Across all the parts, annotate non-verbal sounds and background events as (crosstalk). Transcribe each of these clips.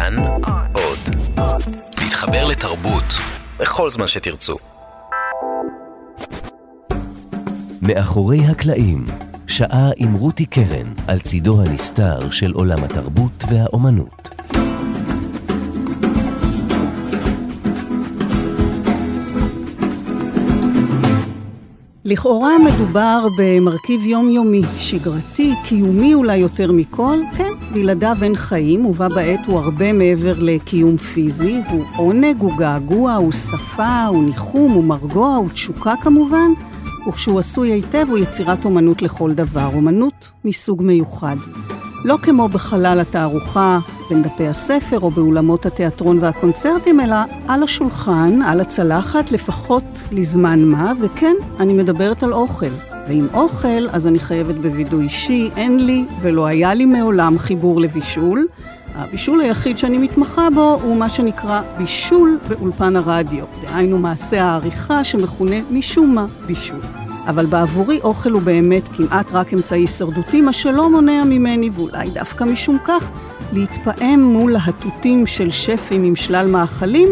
כאן עוד. להתחבר לתרבות בכל זמן שתרצו. מאחורי הקלעים, שעה עם רותי קרן על צידו הנסתר של עולם התרבות והאומנות. לכאורה מדובר במרכיב יומיומי, שגרתי, קיומי אולי יותר מכל, כן, בלעדיו אין חיים, ובה בעת הוא הרבה מעבר לקיום פיזי, הוא עונג, הוא געגוע, הוא שפה, הוא ניחום, הוא מרגוע, הוא תשוקה כמובן, וכשהוא עשוי היטב הוא יצירת אומנות לכל דבר, אומנות מסוג מיוחד. לא כמו בחלל התערוכה בין דפי הספר או באולמות התיאטרון והקונצרטים, אלא על השולחן, על הצלחת, לפחות לזמן מה, וכן, אני מדברת על אוכל. ועם אוכל, אז אני חייבת בווידוי אישי, אין לי ולא היה לי מעולם חיבור לבישול. הבישול היחיד שאני מתמחה בו הוא מה שנקרא בישול באולפן הרדיו, דהיינו מעשה העריכה שמכונה משום מה בישול. אבל בעבורי אוכל הוא באמת כמעט רק אמצעי הישרדותי, מה שלא מונע ממני, ואולי דווקא משום כך, להתפעם מול להטוטים של שפים עם שלל מאכלים,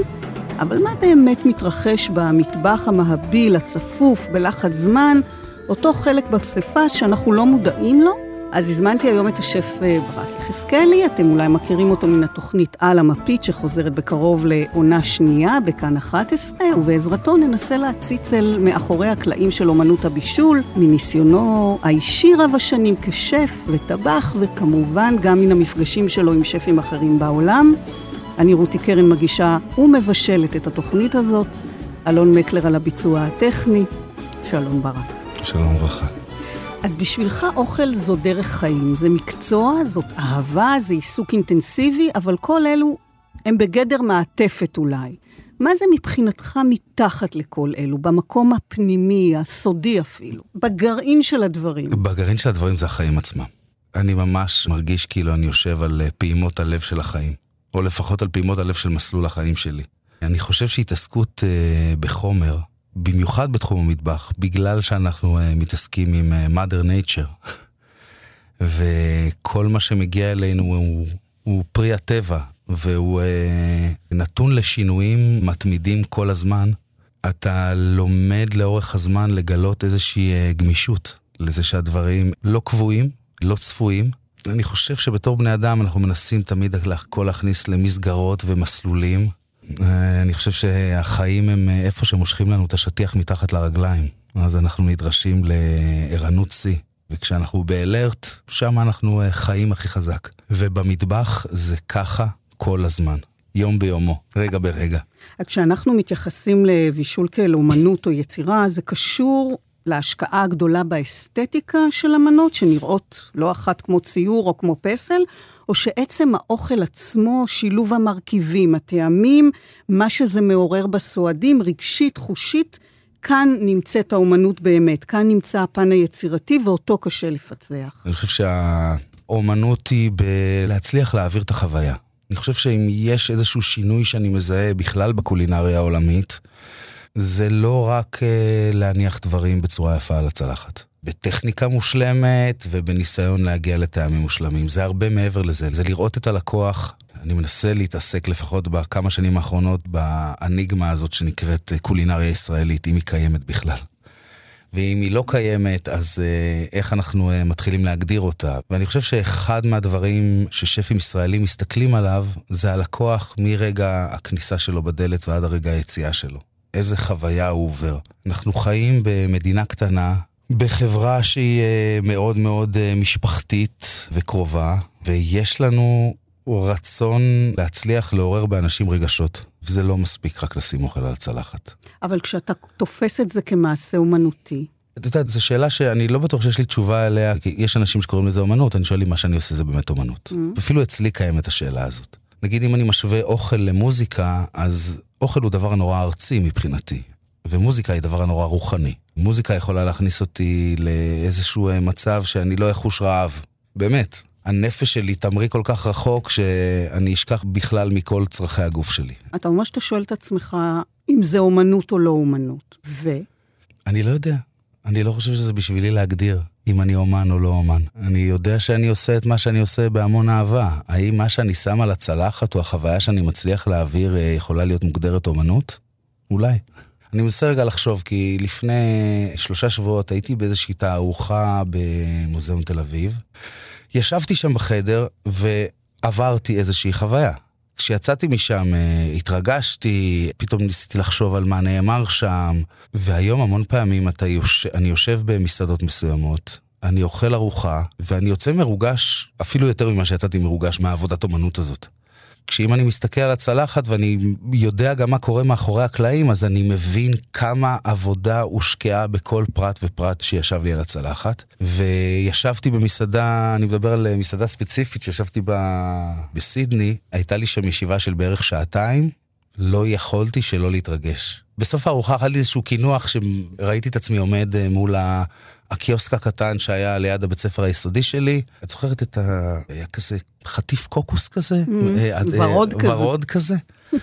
אבל מה באמת מתרחש במטבח המהביל, הצפוף, בלחץ זמן, אותו חלק בפסיפס שאנחנו לא מודעים לו? אז הזמנתי היום את השף אה, ברק יחזקאלי, אתם אולי מכירים אותו מן התוכנית על המפית שחוזרת בקרוב לעונה שנייה בכאן 11, ובעזרתו ננסה להציץ אל מאחורי הקלעים של אומנות הבישול, מניסיונו האישי רב השנים כשף וטבח, וכמובן גם מן המפגשים שלו עם שפים אחרים בעולם. אני רותי קרן מגישה ומבשלת את התוכנית הזאת, אלון מקלר על הביצוע הטכני, שלום ברק. שלום וברכה. אז בשבילך אוכל זו דרך חיים, זה מקצוע, זאת אהבה, זה עיסוק אינטנסיבי, אבל כל אלו הם בגדר מעטפת אולי. מה זה מבחינתך מתחת לכל אלו, במקום הפנימי, הסודי אפילו, בגרעין של הדברים? בגרעין של הדברים זה החיים עצמם. אני ממש מרגיש כאילו אני יושב על אה, פעימות הלב של החיים, או לפחות על פעימות הלב של מסלול החיים שלי. אני חושב שהתעסקות אה, בחומר, במיוחד בתחום המטבח, בגלל שאנחנו uh, מתעסקים עם uh, mother nature, (laughs) וכל מה שמגיע אלינו הוא, הוא פרי הטבע, והוא uh, נתון לשינויים מתמידים כל הזמן. אתה לומד לאורך הזמן לגלות איזושהי uh, גמישות לזה שהדברים לא קבועים, לא צפויים. אני חושב שבתור בני אדם אנחנו מנסים תמיד הכל להכניס למסגרות ומסלולים. אה, אני חושב שהחיים הם אה, איפה שמושכים לנו את השטיח מתחת לרגליים. אז אנחנו נדרשים לערנות שיא. וכשאנחנו באלרט, שם אנחנו אה, חיים הכי חזק. ובמטבח זה ככה כל הזמן. יום ביומו, רגע ברגע. כשאנחנו מתייחסים לבישול כאל אומנות או יצירה, זה קשור להשקעה הגדולה באסתטיקה של המנות, שנראות לא אחת כמו ציור או כמו פסל, או שעצם האוכל עצמו, שילוב המרכיבים, הטעמים, מה שזה מעורר בסועדים, רגשית, חושית, כאן נמצאת האומנות באמת, כאן נמצא הפן היצירתי ואותו קשה לפצח. אני חושב שהאומנות היא בלהצליח להעביר את החוויה. אני חושב שאם יש איזשהו שינוי שאני מזהה בכלל בקולינריה העולמית, זה לא רק uh, להניח דברים בצורה יפה על הצלחת. בטכניקה מושלמת ובניסיון להגיע לטעמים מושלמים. זה הרבה מעבר לזה, זה לראות את הלקוח. אני מנסה להתעסק לפחות בכמה שנים האחרונות באניגמה הזאת שנקראת אה, קולינריה ישראלית, אם היא קיימת בכלל. ואם היא לא קיימת, אז אה, איך אנחנו אה, מתחילים להגדיר אותה? ואני חושב שאחד מהדברים ששפים ישראלים מסתכלים עליו, זה הלקוח מרגע הכניסה שלו בדלת ועד הרגע היציאה שלו. איזה חוויה הוא עובר. אנחנו חיים במדינה קטנה, בחברה שהיא אה, מאוד מאוד אה, משפחתית וקרובה, ויש לנו רצון להצליח לעורר באנשים רגשות. וזה לא מספיק רק לשים אוכל על הצלחת. אבל כשאתה תופס את זה כמעשה אומנותי... את יודעת, זו שאלה שאני לא בטוח שיש לי תשובה עליה, כי יש אנשים שקוראים לזה אומנות, אני שואל אם מה שאני עושה זה באמת אומנות. Mm-hmm. אפילו אצלי קיימת השאלה הזאת. נגיד אם אני משווה אוכל למוזיקה, אז אוכל הוא דבר נורא ארצי מבחינתי. ומוזיקה היא דבר נורא רוחני. מוזיקה יכולה להכניס אותי לאיזשהו אה, מצב שאני לא אחוש רעב. באמת. הנפש שלי תמריא כל כך רחוק שאני אשכח בכלל מכל צרכי הגוף שלי. אתה ממש אתה שואל את עצמך אם זה אומנות או לא אומנות. ו? אני לא יודע. אני לא חושב שזה בשבילי להגדיר. אם אני אומן או לא אומן. אני יודע שאני עושה את מה שאני עושה בהמון אהבה. האם מה שאני שם על הצלחת או החוויה שאני מצליח להעביר אה, יכולה להיות מוגדרת אומנות? אולי. אני מנסה רגע לחשוב, כי לפני שלושה שבועות הייתי באיזושהי תערוכה במוזיאון תל אביב. ישבתי שם בחדר ועברתי איזושהי חוויה. כשיצאתי משם אה, התרגשתי, פתאום ניסיתי לחשוב על מה נאמר שם, והיום המון פעמים אתה יוש... אני יושב במסעדות מסוימות, אני אוכל ארוחה, ואני יוצא מרוגש, אפילו יותר ממה שיצאתי מרוגש מהעבודת אומנות הזאת. כשאם אני מסתכל על הצלחת ואני יודע גם מה קורה מאחורי הקלעים, אז אני מבין כמה עבודה הושקעה בכל פרט ופרט שישב לי על הצלחת. וישבתי במסעדה, אני מדבר על מסעדה ספציפית שישבתי בה בסידני, הייתה לי שם ישיבה של בערך שעתיים, לא יכולתי שלא להתרגש. בסוף הארוחה אכלתי איזשהו קינוח שראיתי את עצמי עומד אה, מול הקיוסק הקטן שהיה ליד הבית ספר היסודי שלי. את זוכרת את ה... היה כזה חטיף קוקוס כזה? Mm, אה, ורוד כזה. ורוד כזה. (laughs)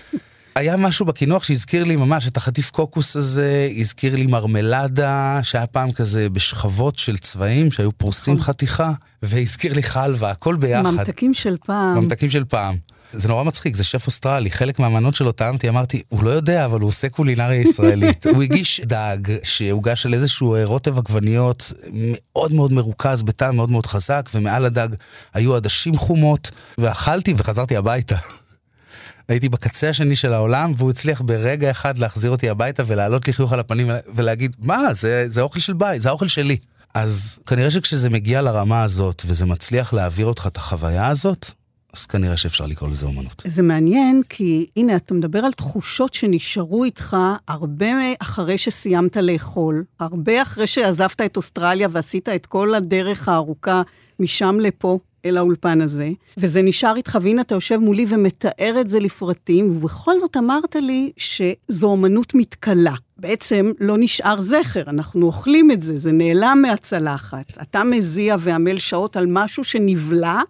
היה משהו בקינוח שהזכיר לי ממש את החטיף קוקוס הזה, הזכיר לי מרמלדה, שהיה פעם כזה בשכבות של צבעים, שהיו פורסים נכון. חתיכה, והזכיר לי חלבה, הכל ביחד. ממתקים של פעם. ממתקים של פעם. זה נורא מצחיק, זה שף אוסטרלי, חלק מהמנות שלו טעמתי, אמרתי, הוא לא יודע, אבל הוא עושה קולינריה ישראלית. (laughs) הוא הגיש דג שהוגש על איזשהו אה, רוטב עגבניות מאוד מאוד מרוכז, בטעם מאוד מאוד חזק, ומעל הדג היו עדשים חומות, ואכלתי וחזרתי הביתה. (laughs) הייתי בקצה השני של העולם, והוא הצליח ברגע אחד להחזיר אותי הביתה ולהעלות לי חיוך על הפנים ולהגיד, מה, זה, זה אוכל של בית, זה האוכל שלי. אז כנראה שכשזה מגיע לרמה הזאת, וזה מצליח להעביר אותך את החוויה הזאת, אז כנראה שאפשר לקרוא לזה אומנות. זה מעניין, כי הנה, אתה מדבר על תחושות שנשארו איתך הרבה אחרי שסיימת לאכול, הרבה אחרי שעזבת את אוסטרליה ועשית את כל הדרך הארוכה משם לפה. אל האולפן הזה, וזה נשאר איתך, והנה אתה יושב מולי ומתאר את זה לפרטים, ובכל זאת אמרת לי שזו אומנות מתכלה. בעצם לא נשאר זכר, אנחנו אוכלים את זה, זה נעלם מהצלחת. אתה מזיע ועמל שעות על משהו שנבלע,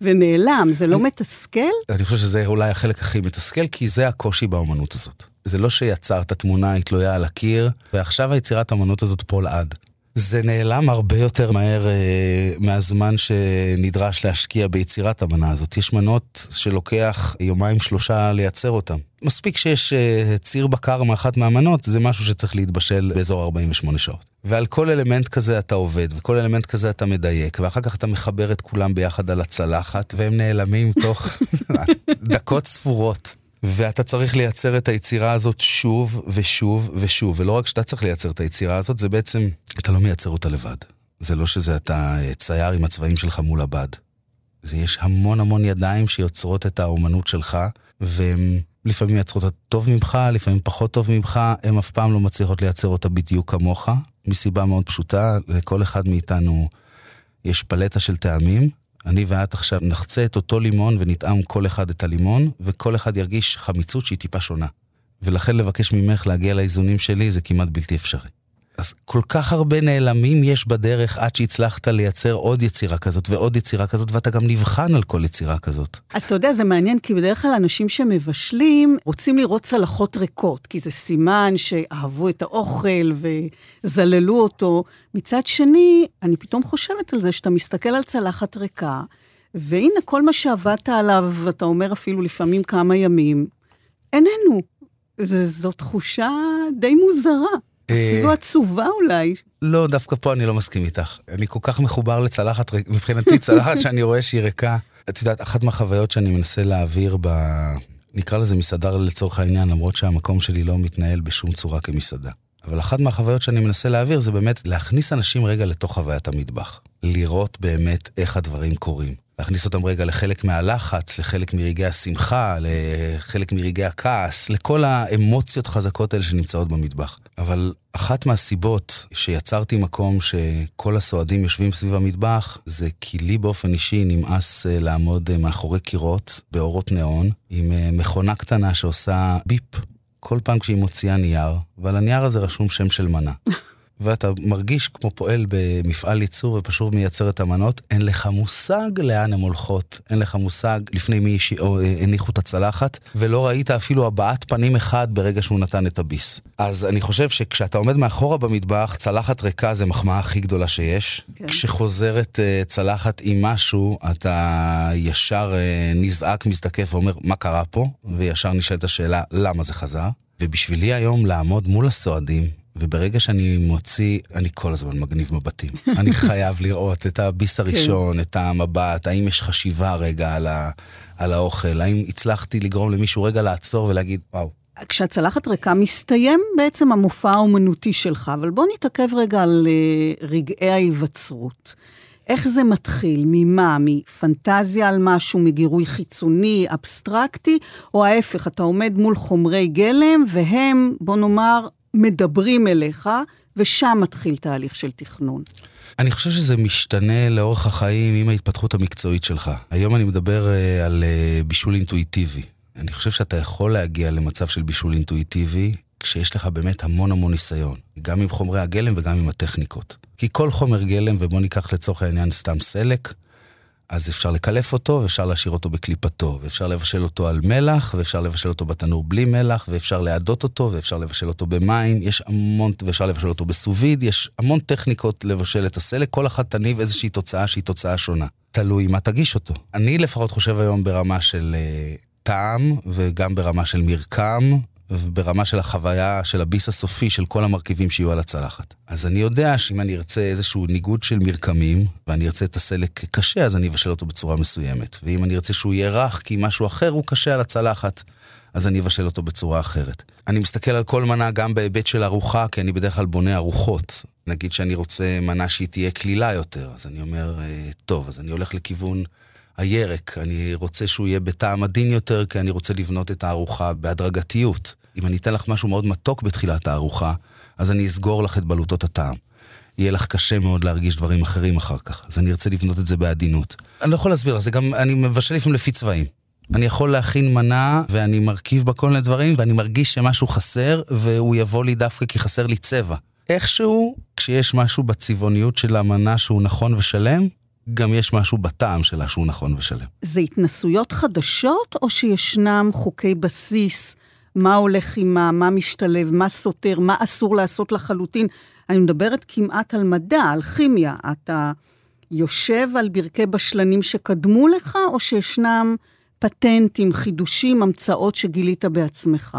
ונעלם, זה לא מתסכל? אני חושב שזה אולי החלק הכי מתסכל, כי זה הקושי באמנות הזאת. זה לא שיצרת תמונה, היא תלויה על הקיר, ועכשיו היצירת האמנות הזאת פה לעד. זה נעלם הרבה יותר מהר אה, מהזמן שנדרש להשקיע ביצירת המנה הזאת. יש מנות שלוקח יומיים שלושה לייצר אותן. מספיק שיש אה, ציר בקר מאחת מהמנות, זה משהו שצריך להתבשל באזור 48 שעות. ועל כל אלמנט כזה אתה עובד, וכל אלמנט כזה אתה מדייק, ואחר כך אתה מחבר את כולם ביחד על הצלחת, והם נעלמים תוך (laughs) דקות ספורות. ואתה צריך לייצר את היצירה הזאת שוב ושוב ושוב, ולא רק שאתה צריך לייצר את היצירה הזאת, זה בעצם, אתה לא מייצר אותה לבד. זה לא שזה אתה צייר עם הצבעים שלך מול הבד. זה יש המון המון ידיים שיוצרות את האומנות שלך, והן לפעמים מייצרות אותה טוב ממך, לפעמים פחות טוב ממך, הן אף פעם לא מצליחות לייצר אותה בדיוק כמוך, מסיבה מאוד פשוטה, לכל אחד מאיתנו יש פלטה של טעמים, אני ואת עכשיו נחצה את אותו לימון ונטעם כל אחד את הלימון, וכל אחד ירגיש חמיצות שהיא טיפה שונה. ולכן לבקש ממך להגיע לאיזונים שלי זה כמעט בלתי אפשרי. אז כל כך הרבה נעלמים יש בדרך עד שהצלחת לייצר עוד יצירה כזאת ועוד יצירה כזאת, ואתה גם נבחן על כל יצירה כזאת. אז אתה יודע, זה מעניין, כי בדרך כלל אנשים שמבשלים רוצים לראות צלחות ריקות, כי זה סימן שאהבו את האוכל וזללו אותו. מצד שני, אני פתאום חושבת על זה שאתה מסתכל על צלחת ריקה, והנה כל מה שעבדת עליו, אתה אומר אפילו לפעמים כמה ימים, איננו. וזו תחושה די מוזרה. אפילו עצובה אולי. לא, דווקא פה אני לא מסכים איתך. אני כל כך מחובר לצלחת, מבחינתי (laughs) צלחת שאני רואה שהיא ריקה. את יודעת, אחת מהחוויות שאני מנסה להעביר ב... נקרא לזה מסעדה לצורך העניין, למרות שהמקום שלי לא מתנהל בשום צורה כמסעדה. אבל אחת מהחוויות שאני מנסה להעביר זה באמת להכניס אנשים רגע לתוך חוויית המטבח. לראות באמת איך הדברים קורים. להכניס אותם רגע לחלק מהלחץ, לחלק מרגעי השמחה, לחלק מרגעי הכעס, לכל האמוציות החזקות האלה שנמצאות במטבח. אבל אחת מהסיבות שיצרתי מקום שכל הסועדים יושבים סביב המטבח, זה כי לי באופן אישי נמאס אה, לעמוד אה, מאחורי קירות באורות ניאון, עם אה, מכונה קטנה שעושה ביפ כל פעם כשהיא מוציאה נייר, ועל הנייר הזה רשום שם של מנה. (laughs) ואתה מרגיש כמו פועל במפעל ייצור ופשוט מייצר את המנות, אין לך מושג לאן הן הולכות, אין לך מושג לפני מי אה, הניחו את הצלחת, ולא ראית אפילו הבעת פנים אחד ברגע שהוא נתן את הביס. אז אני חושב שכשאתה עומד מאחורה במטבח, צלחת ריקה זה מחמאה הכי גדולה שיש. כן. כשחוזרת uh, צלחת עם משהו, אתה ישר uh, נזעק, מזדקף ואומר, מה קרה פה? וישר נשאלת השאלה, למה זה חזר? ובשבילי היום לעמוד מול הסועדים, וברגע שאני מוציא, אני כל הזמן מגניב מבטים. (laughs) אני חייב לראות את הביס. הראשון, את המבט, האם יש חשיבה רגע על, ה, על האוכל, האם הצלחתי לגרום למישהו רגע לעצור ולהגיד, וואו. כשהצלחת ריקה מסתיים בעצם המופע האומנותי שלך, אבל בוא נתעכב רגע על uh, רגעי ההיווצרות. איך זה מתחיל? ממה? מפנטזיה על משהו, מגירוי חיצוני, אבסטרקטי, או ההפך, אתה עומד מול חומרי גלם והם, בוא נאמר, מדברים אליך, ושם מתחיל תהליך של תכנון. אני חושב שזה משתנה לאורך החיים עם ההתפתחות המקצועית שלך. היום אני מדבר uh, על uh, בישול אינטואיטיבי. אני חושב שאתה יכול להגיע למצב של בישול אינטואיטיבי כשיש לך באמת המון המון ניסיון, גם עם חומרי הגלם וגם עם הטכניקות. כי כל חומר גלם, ובוא ניקח לצורך העניין סתם סלק, אז אפשר לקלף אותו, ואפשר להשאיר אותו בקליפתו, ואפשר לבשל אותו על מלח, ואפשר לבשל אותו בתנור בלי מלח, ואפשר להדות אותו, ואפשר לבשל אותו במים, יש המון, ואפשר לבשל אותו בסוביד, יש המון טכניקות לבשל את הסלק, כל אחת תניב איזושהי תוצאה שהיא תוצאה שונה. תלוי מה תגיש אותו. אני לפחות חושב היום ברמה של uh, טעם, וגם ברמה של מרקם, ברמה של החוויה של הביס הסופי של כל המרכיבים שיהיו על הצלחת. אז אני יודע שאם אני ארצה איזשהו ניגוד של מרקמים, ואני ארצה את הסלק קשה, אז אני אבשל אותו בצורה מסוימת. ואם אני ארצה שהוא יהיה רך כי משהו אחר הוא קשה על הצלחת, אז אני אבשל אותו בצורה אחרת. אני מסתכל על כל מנה גם בהיבט של ארוחה, כי אני בדרך כלל בונה ארוחות. נגיד שאני רוצה מנה שהיא תהיה קלילה יותר, אז אני אומר, אה, טוב, אז אני הולך לכיוון... הירק, אני רוצה שהוא יהיה בטעם עדין יותר, כי אני רוצה לבנות את הארוחה בהדרגתיות. אם אני אתן לך משהו מאוד מתוק בתחילת הארוחה, אז אני אסגור לך את בלוטות הטעם. יהיה לך קשה מאוד להרגיש דברים אחרים אחר כך, אז אני ארצה לבנות את זה בעדינות. אני לא יכול להסביר לך, זה גם, אני מבשל לפעמים לפי צבעים. אני יכול להכין מנה, ואני מרכיב בה כל מיני דברים, ואני מרגיש שמשהו חסר, והוא יבוא לי דווקא כי חסר לי צבע. איכשהו, כשיש משהו בצבעוניות של המנה שהוא נכון ושלם, גם יש משהו בטעם שלה שהוא נכון ושלם. זה התנסויות חדשות, או שישנם חוקי בסיס, מה הולך עם מה, מה משתלב, מה סותר, מה אסור לעשות לחלוטין? אני מדברת כמעט על מדע, על כימיה. אתה יושב על ברכי בשלנים שקדמו לך, או שישנם פטנטים, חידושים, המצאות שגילית בעצמך?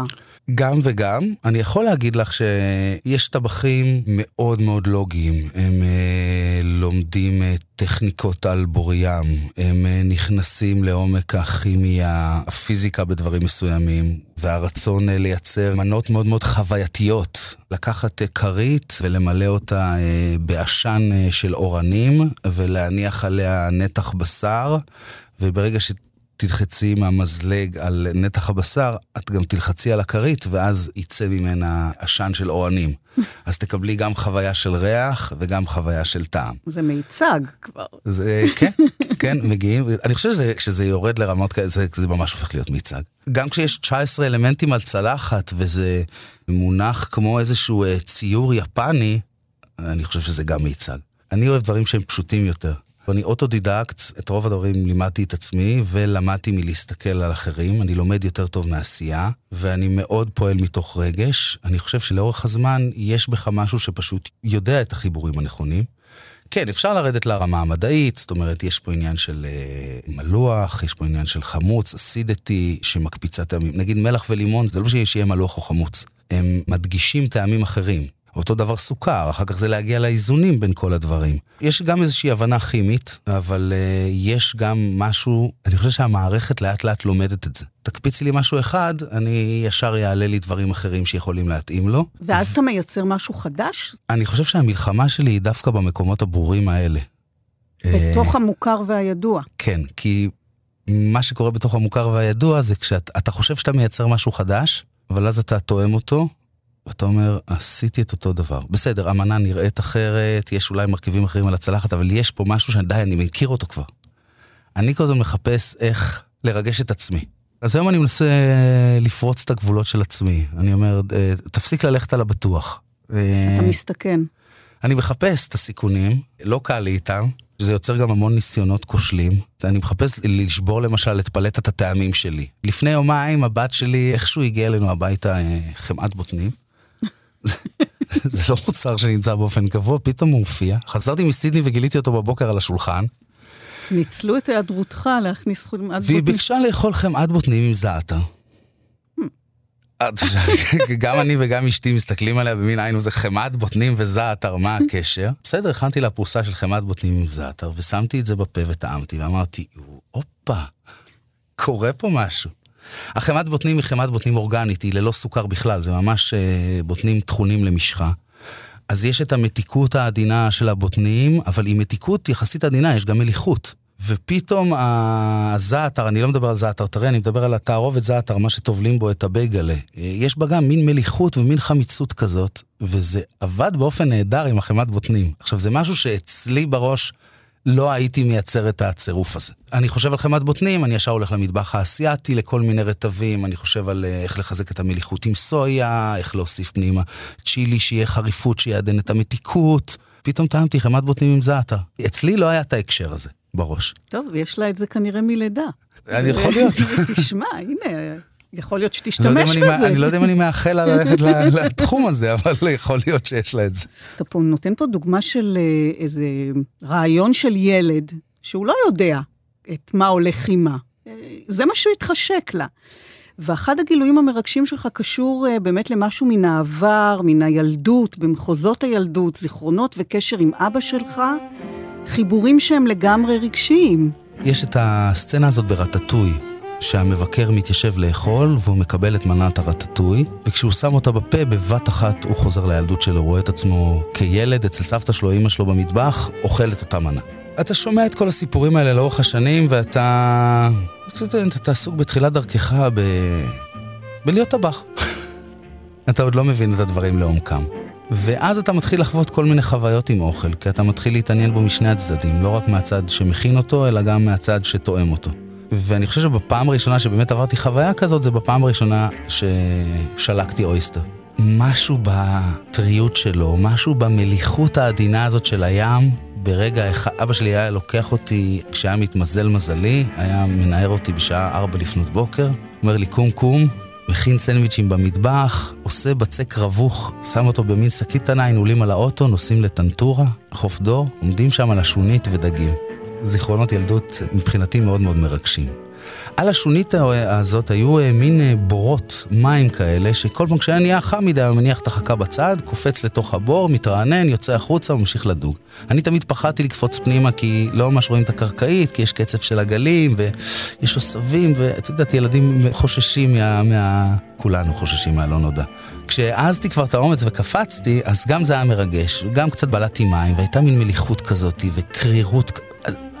גם וגם. אני יכול להגיד לך שיש טבחים מאוד מאוד לוגיים. הם אה, לומדים אה, טכניקות על בוריים, הם אה, נכנסים לעומק הכימיה, הפיזיקה בדברים מסוימים, והרצון אה, לייצר מנות מאוד מאוד חווייתיות. לקחת אה, ולמלא אותה אה, בעשן אה, של אורנים, ולהניח עליה נתח בשר. וברגע ש... תלחצי עם המזלג על נתח הבשר, את גם תלחצי על הכרית, ואז יצא ממנה עשן של אוהנים. אז תקבלי גם חוויה של ריח וגם חוויה של טעם. זה מיצג כבר. זה, כן, (laughs) כן, מגיעים. אני חושב שכשזה יורד לרמות כאלה, זה, זה ממש הופך להיות מיצג. גם כשיש 19 אלמנטים על צלחת, וזה מונח כמו איזשהו אה, ציור יפני, אני חושב שזה גם מיצג. אני אוהב דברים שהם פשוטים יותר. ואני אוטודידקט, את רוב הדברים לימדתי את עצמי, ולמדתי מלהסתכל על אחרים. אני לומד יותר טוב מעשייה, ואני מאוד פועל מתוך רגש. אני חושב שלאורך הזמן יש בך משהו שפשוט יודע את החיבורים הנכונים. כן, אפשר לרדת לרמה המדעית, זאת אומרת, יש פה עניין של אה, מלוח, יש פה עניין של חמוץ, acidity, שמקפיצה טעמים. נגיד מלח ולימון, זה לא שיהיה מלוח או חמוץ. הם מדגישים טעמים אחרים. אותו דבר סוכר, אחר כך זה להגיע לאיזונים בין כל הדברים. יש גם איזושהי הבנה כימית, אבל uh, יש גם משהו, אני חושב שהמערכת לאט לאט לומדת את זה. תקפיצי לי משהו אחד, אני ישר יעלה לי דברים אחרים שיכולים להתאים לו. ואז אתה מייצר משהו חדש? אני חושב שהמלחמה שלי היא דווקא במקומות הברורים האלה. בתוך uh, המוכר והידוע. כן, כי מה שקורה בתוך המוכר והידוע זה כשאתה חושב שאתה מייצר משהו חדש, אבל אז אתה תואם אותו, ואתה אומר, עשיתי את אותו דבר. בסדר, המנה נראית אחרת, יש אולי מרכיבים אחרים על הצלחת, אבל יש פה משהו שדי, אני מכיר אותו כבר. אני קודם מחפש איך לרגש את עצמי. אז היום אני מנסה לפרוץ את הגבולות של עצמי. אני אומר, אה, תפסיק ללכת על הבטוח. אתה מסתכן. אני מחפש את הסיכונים, לא קל לי איתם, זה יוצר גם המון ניסיונות כושלים. אני מחפש לשבור למשל את פלטת הטעמים שלי. לפני יומיים הבת שלי איכשהו הגיעה אלינו הביתה אה, חמאת בוטנים. (laughs) זה לא מוצר שנמצא באופן קבוע, פתאום הוא הופיע. חזרתי מסידני וגיליתי אותו בבוקר על השולחן. ניצלו את היעדרותך להכניס חמאת בוטנים. והיא ביקשה לאכול חמאת בוטנים עם זעתר. גם אני וגם אשתי מסתכלים עליה במין עין, זה חמאת בוטנים וזעתר, מה הקשר? בסדר, הכנתי לה פרוסה של חמאת בוטנים עם זעתר, ושמתי את זה בפה וטעמתי, ואמרתי, הופה, קורה פה משהו. החמאת בוטנים היא חמאת בוטנים אורגנית, היא ללא סוכר בכלל, זה ממש אה, בוטנים טחונים למשחה. אז יש את המתיקות העדינה של הבוטנים, אבל עם מתיקות יחסית עדינה יש גם מליחות. ופתאום הזעתר, אני לא מדבר על זעתר טרי, אני מדבר על התערובת זעתר, מה שטובלים בו את הבייגלה. יש בה גם מין מליחות ומין חמיצות כזאת, וזה עבד באופן נהדר עם החמת בוטנים. עכשיו, זה משהו שאצלי בראש לא הייתי מייצר את הצירוף הזה. אני חושב על חמת בוטנים, אני ישר הולך למטבח האסייתי, לכל מיני רטבים, אני חושב על אה, איך לחזק את המליחות עם סויה, איך להוסיף פנימה צ'ילי שיהיה חריפות, שיעדן את המתיקות. פתאום טעמתי חמת בוטנים עם זעתר. אצלי לא היה את ההקשר הזה. בראש. טוב, יש לה את זה כנראה מלידה. אני יכול להיות. (laughs) תשמע, הנה, יכול להיות שתשתמש לא בזה. אני לא יודע אם אני מאחל לה ללכת (laughs) לתחום הזה, אבל יכול להיות שיש לה את זה. אתה פה נותן פה דוגמה של אה, איזה רעיון של ילד, שהוא לא יודע את מה הולך עימה. אה, זה מה שהוא התחשק לה. ואחד הגילויים המרגשים שלך קשור uh, באמת למשהו מן העבר, מן הילדות, במחוזות הילדות, זיכרונות וקשר עם אבא שלך, חיבורים שהם לגמרי רגשיים. יש את הסצנה הזאת ברטטוי, שהמבקר מתיישב לאכול והוא מקבל את מנת הרטטוי, וכשהוא שם אותה בפה, בבת אחת הוא חוזר לילדות שלו, רואה את עצמו כילד אצל סבתא שלו, אמא שלו במטבח, אוכל את אותה מנה. אתה שומע את כל הסיפורים האלה לאורך השנים, ואתה... אתה עסוק בתחילת דרכך ב... בלהיות טבח. (laughs) אתה עוד לא מבין את הדברים לעומקם. ואז אתה מתחיל לחוות כל מיני חוויות עם אוכל, כי אתה מתחיל להתעניין בו משני הצדדים, לא רק מהצד שמכין אותו, אלא גם מהצד שתואם אותו. ואני חושב שבפעם הראשונה שבאמת עברתי חוויה כזאת, זה בפעם הראשונה ששלקתי אויסטר. משהו בטריות שלו, משהו במליחות העדינה הזאת של הים, ברגע אחד, אבא שלי היה לוקח אותי, כשהיה מתמזל מזלי, היה מנער אותי בשעה ארבע לפנות בוקר, אומר לי קום קום, מכין סנדוויצ'ים במטבח, עושה בצק רווך, שם אותו במין שקית קטנה, עולים על האוטו, נוסעים לטנטורה, חוף דור, עומדים שם על השונית ודגים. זיכרונות ילדות מבחינתי מאוד מאוד מרגשים. על השונית הזאת היו אה, מין אה, בורות מים כאלה, שכל פעם כשהיה נהיה חם מדי, הוא מניח את החכה בצד, קופץ לתוך הבור, מתרענן, יוצא החוצה וממשיך לדוג. אני תמיד פחדתי לקפוץ פנימה כי לא ממש רואים את הקרקעית, כי יש קצף של הגלים, ויש עשבים, ואת יודעת, ילדים חוששים מה... מה... כולנו חוששים מהלא נודע. כשהעזתי כבר את האומץ וקפצתי, אז גם זה היה מרגש, גם קצת בלעתי מים, והייתה מין מליחות כזאת וקרירות.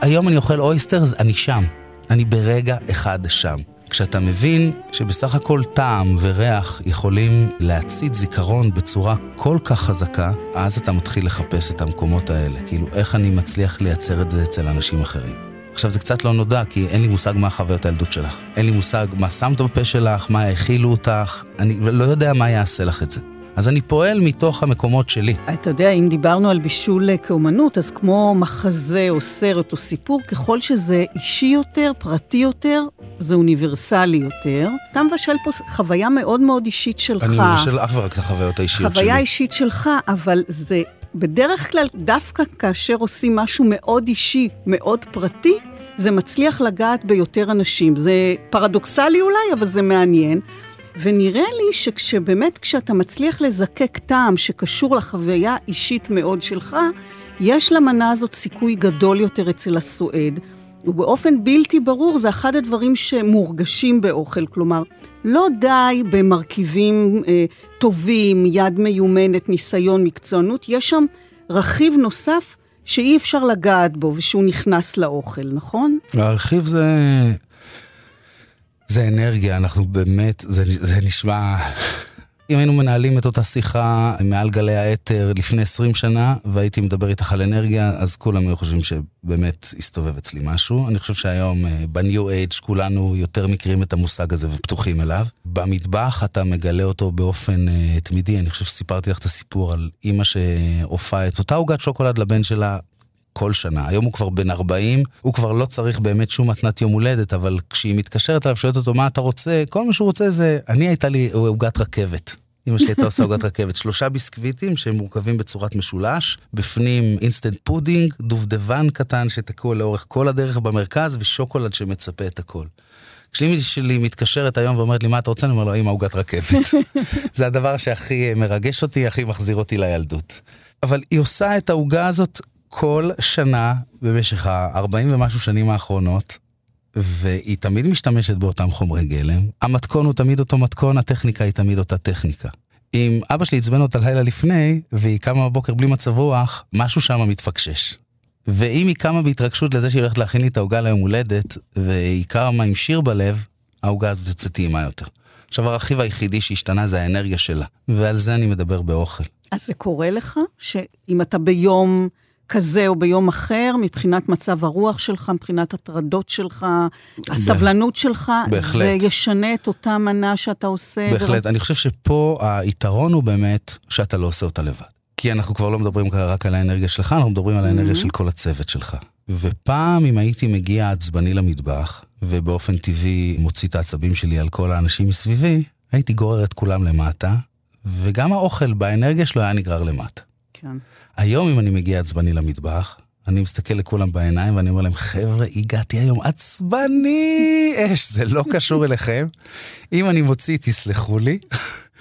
היום אני אוכל אויסטר, אני שם. אני ברגע אחד שם. כשאתה מבין שבסך הכל טעם וריח יכולים להצית זיכרון בצורה כל כך חזקה, אז אתה מתחיל לחפש את המקומות האלה. כאילו, איך אני מצליח לייצר את זה אצל אנשים אחרים. עכשיו, זה קצת לא נודע, כי אין לי מושג מה חוויות הילדות שלך. אין לי מושג מה שמת בפה שלך, מה האכילו אותך, אני לא יודע מה יעשה לך את זה. אז אני פועל מתוך המקומות שלי. אתה יודע, אם דיברנו על בישול כאומנות, אז כמו מחזה או סרט או סיפור, ככל שזה אישי יותר, פרטי יותר, זה אוניברסלי יותר. אתה מבשל פה חוויה מאוד מאוד אישית שלך. אני מבשל אך ורק את החוויות האישיות חוויה שלי. חוויה אישית שלך, אבל זה בדרך כלל, דווקא כאשר עושים משהו מאוד אישי, מאוד פרטי, זה מצליח לגעת ביותר אנשים. זה פרדוקסלי אולי, אבל זה מעניין. ונראה לי שכשבאמת, כשאתה מצליח לזקק טעם שקשור לחוויה אישית מאוד שלך, יש למנה הזאת סיכוי גדול יותר אצל הסועד. ובאופן בלתי ברור זה אחד הדברים שמורגשים באוכל, כלומר, לא די במרכיבים אה, טובים, יד מיומנת, ניסיון, מקצוענות, יש שם רכיב נוסף שאי אפשר לגעת בו ושהוא נכנס לאוכל, נכון? הרכיב זה זה אנרגיה, אנחנו באמת, זה, זה נשמע... אם היינו מנהלים את אותה שיחה מעל גלי האתר לפני 20 שנה, והייתי מדבר איתך על אנרגיה, אז כולם היו חושבים שבאמת הסתובב אצלי משהו. אני חושב שהיום, אה, בניו אייג', כולנו יותר מכירים את המושג הזה ופתוחים אליו. במטבח אתה מגלה אותו באופן uh, תמידי. אני חושב שסיפרתי לך את הסיפור על אימא שהופעה את אותה עוגת שוקולד לבן שלה כל שנה. היום הוא כבר בן 40, הוא כבר לא צריך באמת שום מתנת יום הולדת, אבל כשהיא מתקשרת אליו, שואלת אותו מה אתה רוצה, כל מה שהוא רוצה זה, אני הייתה לי עוגת רכבת. אמא שלי הייתה עושה עוגת רכבת. שלושה ביסקוויטים שהם מורכבים בצורת משולש, בפנים אינסטנט פודינג, דובדבן קטן שתקוע לאורך כל הדרך במרכז, ושוקולד שמצפה את הכל. כשאימא שלי מתקשרת היום ואומרת לי, מה אתה רוצה? אני אומר לו, אמא, עוגת רכבת. (laughs) זה הדבר שהכי מרגש אותי, הכי מחזיר אותי לילדות. אבל היא עושה את העוגה הזאת כל שנה במשך ה-40 ומשהו שנים האחרונות, והיא תמיד משתמשת באותם חומרי גלם. המתכון הוא תמיד אותו מתכון, הטכניקה היא תמיד אותה טכניקה. אם אבא שלי עצבן אותה לילה לפני, והיא קמה בבוקר בלי מצב רוח, משהו שם מתפקשש. ואם היא קמה בהתרגשות לזה שהיא הולכת להכין לי את העוגה ליום הולדת, והיא קמה עם שיר בלב, העוגה הזאת יוצאת טעימה יותר. עכשיו, הרכיב היחידי שהשתנה זה האנרגיה שלה, ועל זה אני מדבר באוכל. אז זה קורה לך, שאם אתה ביום כזה או ביום אחר, מבחינת מצב הרוח שלך, מבחינת הטרדות שלך, הסבלנות שלך, בהחלט. זה ישנה את אותה מנה שאתה עושה? בהחלט. ורק... אני חושב שפה היתרון הוא באמת שאתה לא עושה אותה לבד. כי אנחנו כבר לא מדברים רק על האנרגיה שלך, אנחנו מדברים על האנרגיה mm-hmm. של כל הצוות שלך. ופעם, אם הייתי מגיע עצבני למטבח, ובאופן טבעי מוציא את העצבים שלי על כל האנשים מסביבי, הייתי גורר את כולם למטה, וגם האוכל באנרגיה שלו היה נגרר למטה. כן. היום, אם אני מגיע עצבני למטבח, אני מסתכל לכולם בעיניים ואני אומר להם, חבר'ה, הגעתי היום עצבני (laughs) אש, זה לא קשור אליכם. אם אני מוציא, תסלחו לי.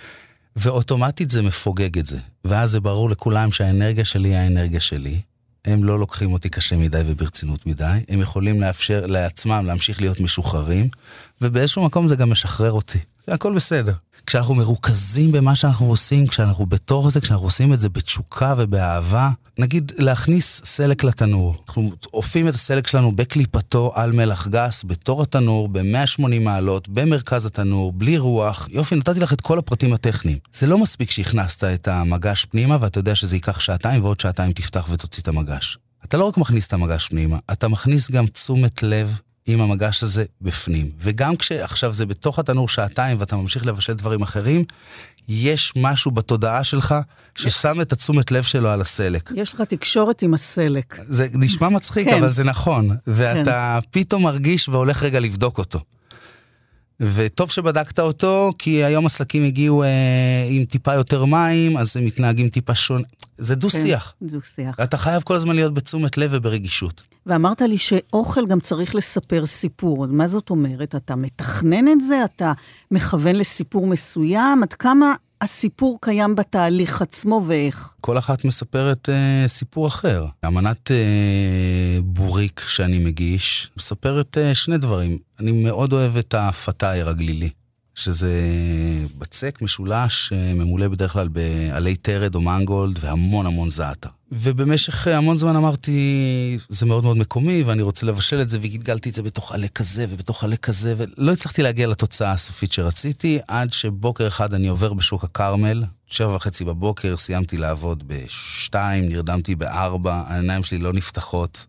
(laughs) ואוטומטית זה מפוגג את זה. ואז זה ברור לכולם שהאנרגיה שלי היא האנרגיה שלי. הם לא לוקחים אותי קשה מדי וברצינות מדי, הם יכולים לאפשר לעצמם להמשיך להיות משוחררים, ובאיזשהו מקום זה גם משחרר אותי. הכל בסדר. כשאנחנו מרוכזים במה שאנחנו עושים, כשאנחנו בתוך זה, כשאנחנו עושים את זה בתשוקה ובאהבה, נגיד להכניס סלק לתנור. אנחנו אופים את הסלק שלנו בקליפתו על מלח גס, בתור התנור, ב-180 מעלות, במרכז התנור, בלי רוח. יופי, נתתי לך את כל הפרטים הטכניים. זה לא מספיק שהכנסת את המגש פנימה, ואתה יודע שזה ייקח שעתיים, ועוד שעתיים תפתח ותוציא את המגש. אתה לא רק מכניס את המגש פנימה, אתה מכניס גם תשומת לב עם המגש הזה בפנים. וגם כשעכשיו זה בתוך התנור שעתיים ואתה ממשיך לבשל דברים אחרים, יש משהו בתודעה שלך ששם את התשומת לב שלו על הסלק. יש לך תקשורת עם הסלק. זה נשמע מצחיק, כן. אבל זה נכון. ואתה כן. פתאום מרגיש והולך רגע לבדוק אותו. וטוב שבדקת אותו, כי היום הסלקים הגיעו אה, עם טיפה יותר מים, אז הם מתנהגים טיפה שונה. זה דו-שיח. כן, דו-שיח. אתה חייב כל הזמן להיות בתשומת לב וברגישות. ואמרת לי שאוכל גם צריך לספר סיפור. אז מה זאת אומרת? אתה מתכנן את זה? אתה מכוון לסיפור מסוים? עד כמה הסיפור קיים בתהליך עצמו ואיך? כל אחת מספרת אה, סיפור אחר. אמנת אה, בוריק שאני מגיש מספרת אה, שני דברים. אני מאוד אוהב את הפתאייר הגלילי. שזה בצק משולש אה, ממולא בדרך כלל בעלי טרד או מנגולד והמון המון זעתר. ובמשך המון זמן אמרתי, זה מאוד מאוד מקומי ואני רוצה לבשל את זה, וגלגלתי את זה בתוך עלה כזה ובתוך עלה כזה, ולא הצלחתי להגיע לתוצאה הסופית שרציתי, עד שבוקר אחד אני עובר בשוק הכרמל, שבע וחצי בבוקר, סיימתי לעבוד בשתיים, נרדמתי בארבע, העיניים שלי לא נפתחות.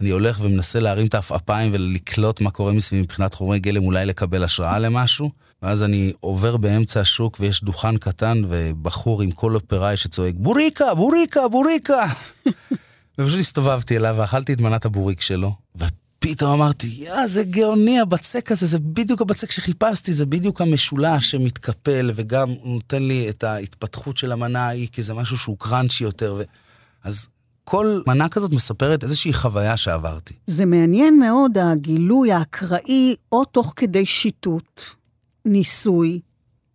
אני הולך ומנסה להרים את העפעפיים ולקלוט מה קורה מסביב מבחינת חומרי גלם, אולי לקבל השראה למשהו. ואז אני עובר באמצע השוק ויש דוכן קטן ובחור עם קול אופראי שצועק, בוריקה, בוריקה, בוריקה! (laughs) ופשוט הסתובבתי אליו ואכלתי את מנת הבוריק שלו, ופתאום אמרתי, יא, זה גאוני הבצק הזה, זה בדיוק הבצק שחיפשתי, זה בדיוק המשולש שמתקפל וגם נותן לי את ההתפתחות של המנה ההיא, כי זה משהו שהוא קראנצ'י יותר. ו... אז כל מנה כזאת מספרת איזושהי חוויה שעברתי. זה מעניין מאוד, הגילוי האקראי, או תוך כדי שיטוט, ניסוי,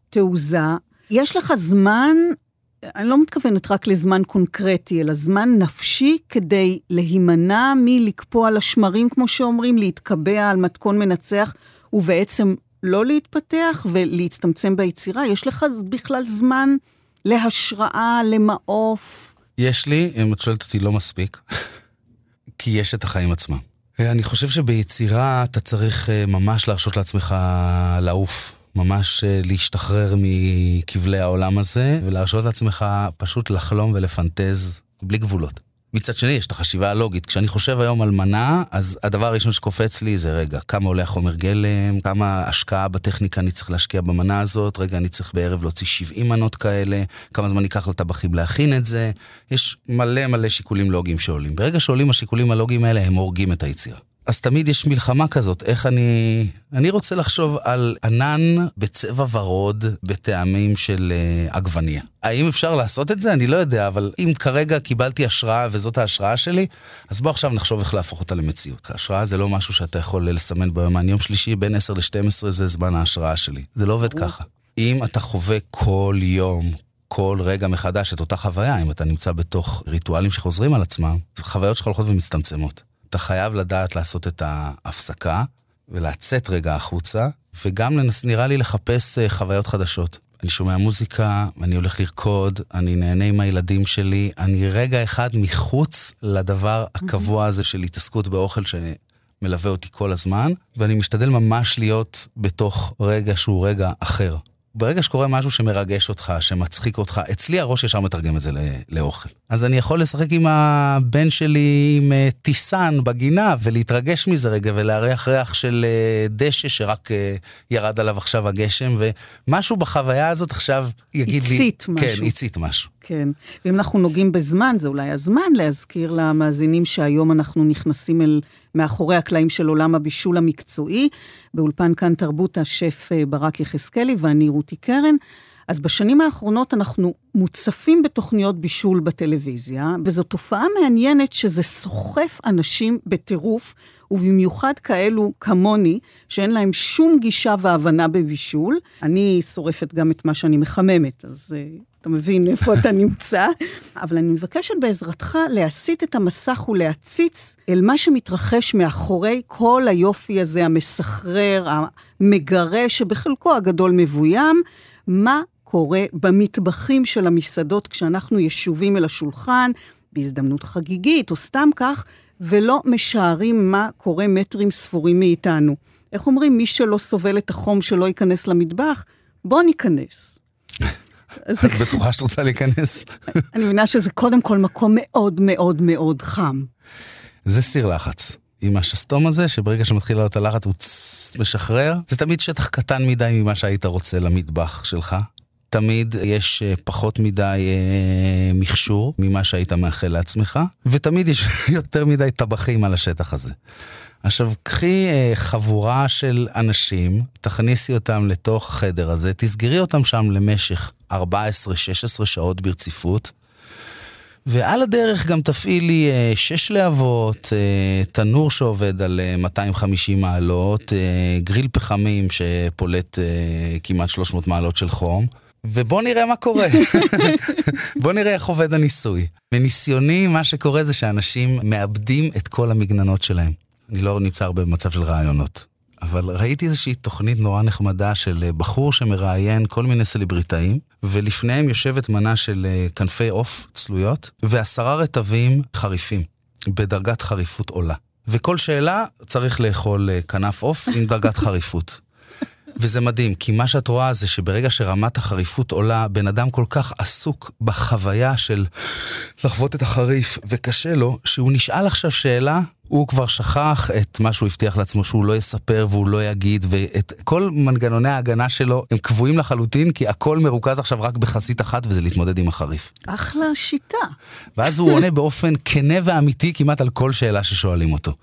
תעוזה. יש לך זמן, אני לא מתכוונת רק לזמן קונקרטי, אלא זמן נפשי כדי להימנע מלקפוא על השמרים, כמו שאומרים, להתקבע על מתכון מנצח, ובעצם לא להתפתח ולהצטמצם ביצירה. יש לך בכלל זמן להשראה, למעוף? יש לי, אם את שואלת אותי, לא מספיק, (laughs) כי יש את החיים עצמם. אני חושב שביצירה אתה צריך אה, ממש להרשות לעצמך לעוף. ממש אה, להשתחרר מכבלי העולם הזה, ולהרשות לעצמך פשוט לחלום ולפנטז בלי גבולות. מצד שני, יש את החשיבה הלוגית. כשאני חושב היום על מנה, אז הדבר הראשון שקופץ לי זה, רגע, כמה עולה החומר גלם, כמה השקעה בטכניקה אני צריך להשקיע במנה הזאת, רגע, אני צריך בערב להוציא 70 מנות כאלה, כמה זמן ייקח לטבחים להכין את זה. יש מלא מלא שיקולים לוגיים שעולים. ברגע שעולים השיקולים הלוגיים האלה, הם הורגים את היצירה. אז תמיד יש מלחמה כזאת, איך אני... אני רוצה לחשוב על ענן בצבע ורוד בטעמים של uh, עגבניה. האם אפשר לעשות את זה? אני לא יודע, אבל אם כרגע קיבלתי השראה וזאת ההשראה שלי, אז בוא עכשיו נחשוב איך להפוך אותה למציאות. השראה זה לא משהו שאתה יכול לסמן ביומן. יום שלישי בין 10 ל-12 זה זמן ההשראה שלי. זה לא עובד ככה. אם אתה חווה כל יום, כל רגע מחדש את אותה חוויה, אם אתה נמצא בתוך ריטואלים שחוזרים על עצמם, חוויות שלך הולכות ומצטמצמות. אתה חייב לדעת לעשות את ההפסקה ולצאת רגע החוצה, וגם לנס, נראה לי לחפש אה, חוויות חדשות. אני שומע מוזיקה, אני הולך לרקוד, אני נהנה עם הילדים שלי, אני רגע אחד מחוץ לדבר הקבוע הזה של התעסקות באוכל שמלווה אותי כל הזמן, ואני משתדל ממש להיות בתוך רגע שהוא רגע אחר. ברגע שקורה משהו שמרגש אותך, שמצחיק אותך, אצלי הראש ישר מתרגם את זה לאוכל. אז אני יכול לשחק עם הבן שלי עם אה, טיסן בגינה ולהתרגש מזה רגע ולארח ריח של אה, דשא שרק אה, ירד עליו עכשיו הגשם, ומשהו בחוויה הזאת עכשיו יגיד לי... הצית משהו. כן, הצית משהו. כן, ואם אנחנו נוגעים בזמן, זה אולי הזמן להזכיר למאזינים שהיום אנחנו נכנסים אל מאחורי הקלעים של עולם הבישול המקצועי. באולפן כאן תרבות השף אה, ברק יחזקאלי ואני רותי קרן. אז בשנים האחרונות אנחנו מוצפים בתוכניות בישול בטלוויזיה, וזו תופעה מעניינת שזה סוחף אנשים בטירוף, ובמיוחד כאלו כמוני, שאין להם שום גישה והבנה בבישול. אני שורפת גם את מה שאני מחממת, אז uh, אתה מבין איפה אתה נמצא. (laughs) אבל אני מבקשת בעזרתך להסיט את המסך ולהציץ אל מה שמתרחש מאחורי כל היופי הזה, המסחרר, המגרה, שבחלקו הגדול מבוים. מה קורה במטבחים של המסעדות כשאנחנו ישובים אל השולחן, בהזדמנות חגיגית או סתם כך, ולא משערים מה קורה מטרים ספורים מאיתנו. איך אומרים, מי שלא סובל את החום שלא ייכנס למטבח, בוא ניכנס. (laughs) את בטוחה שאת רוצה להיכנס? (laughs) אני מבינה שזה קודם כל מקום מאוד מאוד מאוד חם. זה סיר לחץ. עם השסתום הזה, שברגע שמתחיל לעלות הלחץ הוא משחרר, זה תמיד שטח קטן מדי ממה שהיית רוצה למטבח שלך. תמיד יש אה, פחות מדי אה, מכשור ממה שהיית מאחל לעצמך, ותמיד יש (laughs) יותר מדי טבחים על השטח הזה. עכשיו, קחי אה, חבורה של אנשים, תכניסי אותם לתוך החדר הזה, תסגרי אותם שם למשך 14-16 שעות ברציפות, ועל הדרך גם תפעילי אה, שש להבות, אה, תנור שעובד על 250 אה, מעלות, אה, גריל פחמים שפולט אה, כמעט 300 מעלות של חום. ובוא נראה מה קורה. (laughs) בוא נראה איך עובד הניסוי. מניסיוני, מה שקורה זה שאנשים מאבדים את כל המגננות שלהם. אני לא נמצא הרבה במצב של רעיונות. אבל ראיתי איזושהי תוכנית נורא נחמדה של אה, בחור שמראיין כל מיני סלבריטאים, ולפניהם יושבת מנה של אה, כנפי עוף צלויות, ועשרה רטבים חריפים, בדרגת חריפות עולה. וכל שאלה צריך לאכול אה, כנף עוף עם דרגת חריפות. וזה מדהים, כי מה שאת רואה זה שברגע שרמת החריפות עולה, בן אדם כל כך עסוק בחוויה של לחוות את החריף, וקשה לו, שהוא נשאל עכשיו שאלה, הוא כבר שכח את מה שהוא הבטיח לעצמו שהוא לא יספר והוא לא יגיד, ואת כל מנגנוני ההגנה שלו הם קבועים לחלוטין, כי הכל מרוכז עכשיו רק בחסית אחת, וזה להתמודד עם החריף. אחלה שיטה. ואז הוא עונה באופן כנה ואמיתי כמעט על כל שאלה ששואלים אותו.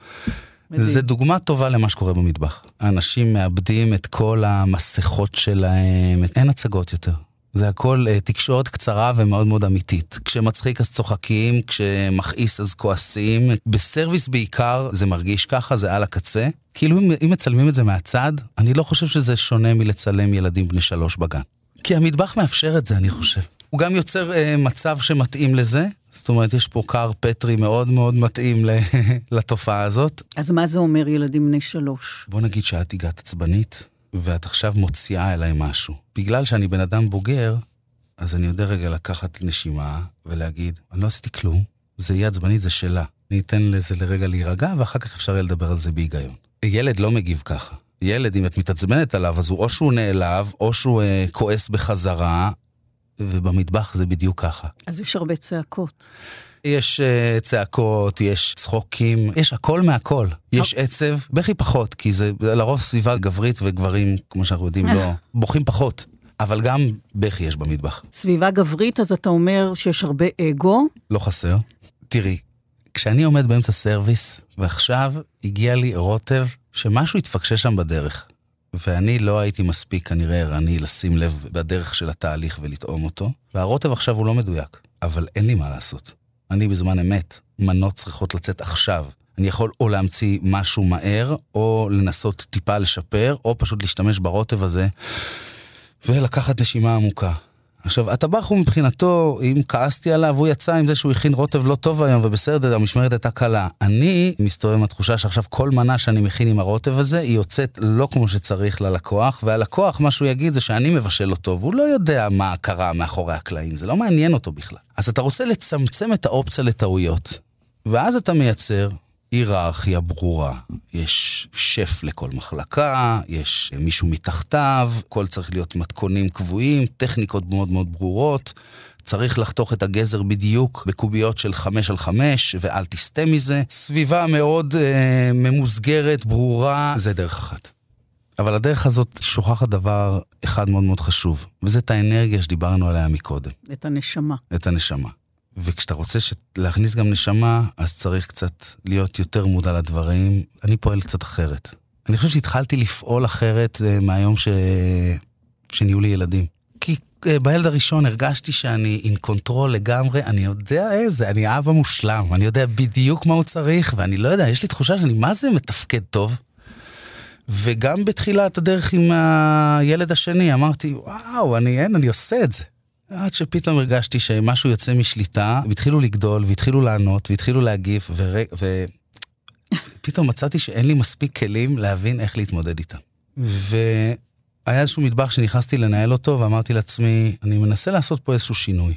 זה דוגמה טובה למה שקורה במטבח. האנשים מאבדים את כל המסכות שלהם, אין הצגות יותר. זה הכל uh, תקשורת קצרה ומאוד מאוד אמיתית. כשמצחיק אז צוחקים, כשמכעיס אז כועסים. בסרוויס בעיקר זה מרגיש ככה, זה על הקצה. כאילו אם, אם מצלמים את זה מהצד, אני לא חושב שזה שונה מלצלם ילדים בני שלוש בגן. כי המטבח מאפשר את זה, אני חושב. הוא גם יוצר uh, מצב שמתאים לזה, זאת אומרת, יש פה קר פטרי מאוד מאוד מתאים (laughs) לתופעה הזאת. אז מה זה אומר ילדים בני שלוש? בוא נגיד שאת הגעת עצבנית, ואת עכשיו מוציאה אליי משהו. בגלל שאני בן אדם בוגר, אז אני יודע רגע לקחת נשימה ולהגיד, אני לא עשיתי כלום, זה יהיה עצבנית, זה שלה. אני אתן לזה לרגע להירגע, ואחר כך אפשר יהיה לדבר על זה בהיגיון. ילד לא מגיב ככה. ילד, אם את מתעצבנת עליו, אז הוא או שהוא נעלב, או שהוא אה, כועס בחזרה, ובמטבח זה בדיוק ככה. אז יש הרבה צעקות. יש uh, צעקות, יש צחוקים, יש הכל מהכל. יש עצב, בכי פחות, כי זה לרוב סביבה גברית וגברים, כמו שאנחנו יודעים, לא, (laughs) בוכים פחות. אבל גם בכי יש במטבח. סביבה גברית, אז אתה אומר שיש הרבה אגו? לא חסר. תראי, כשאני עומד באמצע סרוויס, ועכשיו הגיע לי רוטב שמשהו התפקשש שם בדרך. ואני לא הייתי מספיק כנראה ערני לשים לב בדרך של התהליך ולטעום אותו, והרוטב עכשיו הוא לא מדויק, אבל אין לי מה לעשות. אני בזמן אמת, מנות צריכות לצאת עכשיו. אני יכול או להמציא משהו מהר, או לנסות טיפה לשפר, או פשוט להשתמש ברוטב הזה ולקחת נשימה עמוקה. עכשיו, הטבח הוא מבחינתו, אם כעסתי עליו, הוא יצא עם זה שהוא הכין רוטב לא טוב היום, ובסדר, המשמרת הייתה קלה. אני מסתובב עם התחושה שעכשיו כל מנה שאני מכין עם הרוטב הזה, היא יוצאת לא כמו שצריך ללקוח, והלקוח, מה שהוא יגיד זה שאני מבשל לו טוב, הוא לא יודע מה קרה מאחורי הקלעים, זה לא מעניין אותו בכלל. אז אתה רוצה לצמצם את האופציה לטעויות, ואז אתה מייצר היררכיה ברורה. יש שף לכל מחלקה, יש מישהו מתחתיו, הכל צריך להיות מתכונים קבועים, טכניקות מאוד מאוד ברורות. צריך לחתוך את הגזר בדיוק בקוביות של חמש על חמש, ואל תסטה מזה. סביבה מאוד אה, ממוסגרת, ברורה, זה דרך אחת. אבל הדרך הזאת שוכחת דבר אחד מאוד מאוד חשוב, וזה את האנרגיה שדיברנו עליה מקודם. את הנשמה. את הנשמה. וכשאתה רוצה להכניס גם נשמה, אז צריך קצת להיות יותר מודע לדברים. אני פועל קצת אחרת. אני חושב שהתחלתי לפעול אחרת אה, מהיום ש... שנהיו לי ילדים. כי אה, בילד הראשון הרגשתי שאני עם control לגמרי, אני יודע איזה, אני אבא מושלם, אני יודע בדיוק מה הוא צריך, ואני לא יודע, יש לי תחושה שאני מה זה מתפקד טוב. וגם בתחילת הדרך עם הילד השני, אמרתי, וואו, אני אין, אני עושה את זה. עד שפתאום הרגשתי שמשהו יוצא משליטה, והתחילו לגדול, והתחילו לענות, והתחילו להגיב, ופתאום מצאתי שאין לי מספיק כלים להבין איך להתמודד איתם. והיה איזשהו מטבח שנכנסתי לנהל אותו, ואמרתי לעצמי, אני מנסה לעשות פה איזשהו שינוי.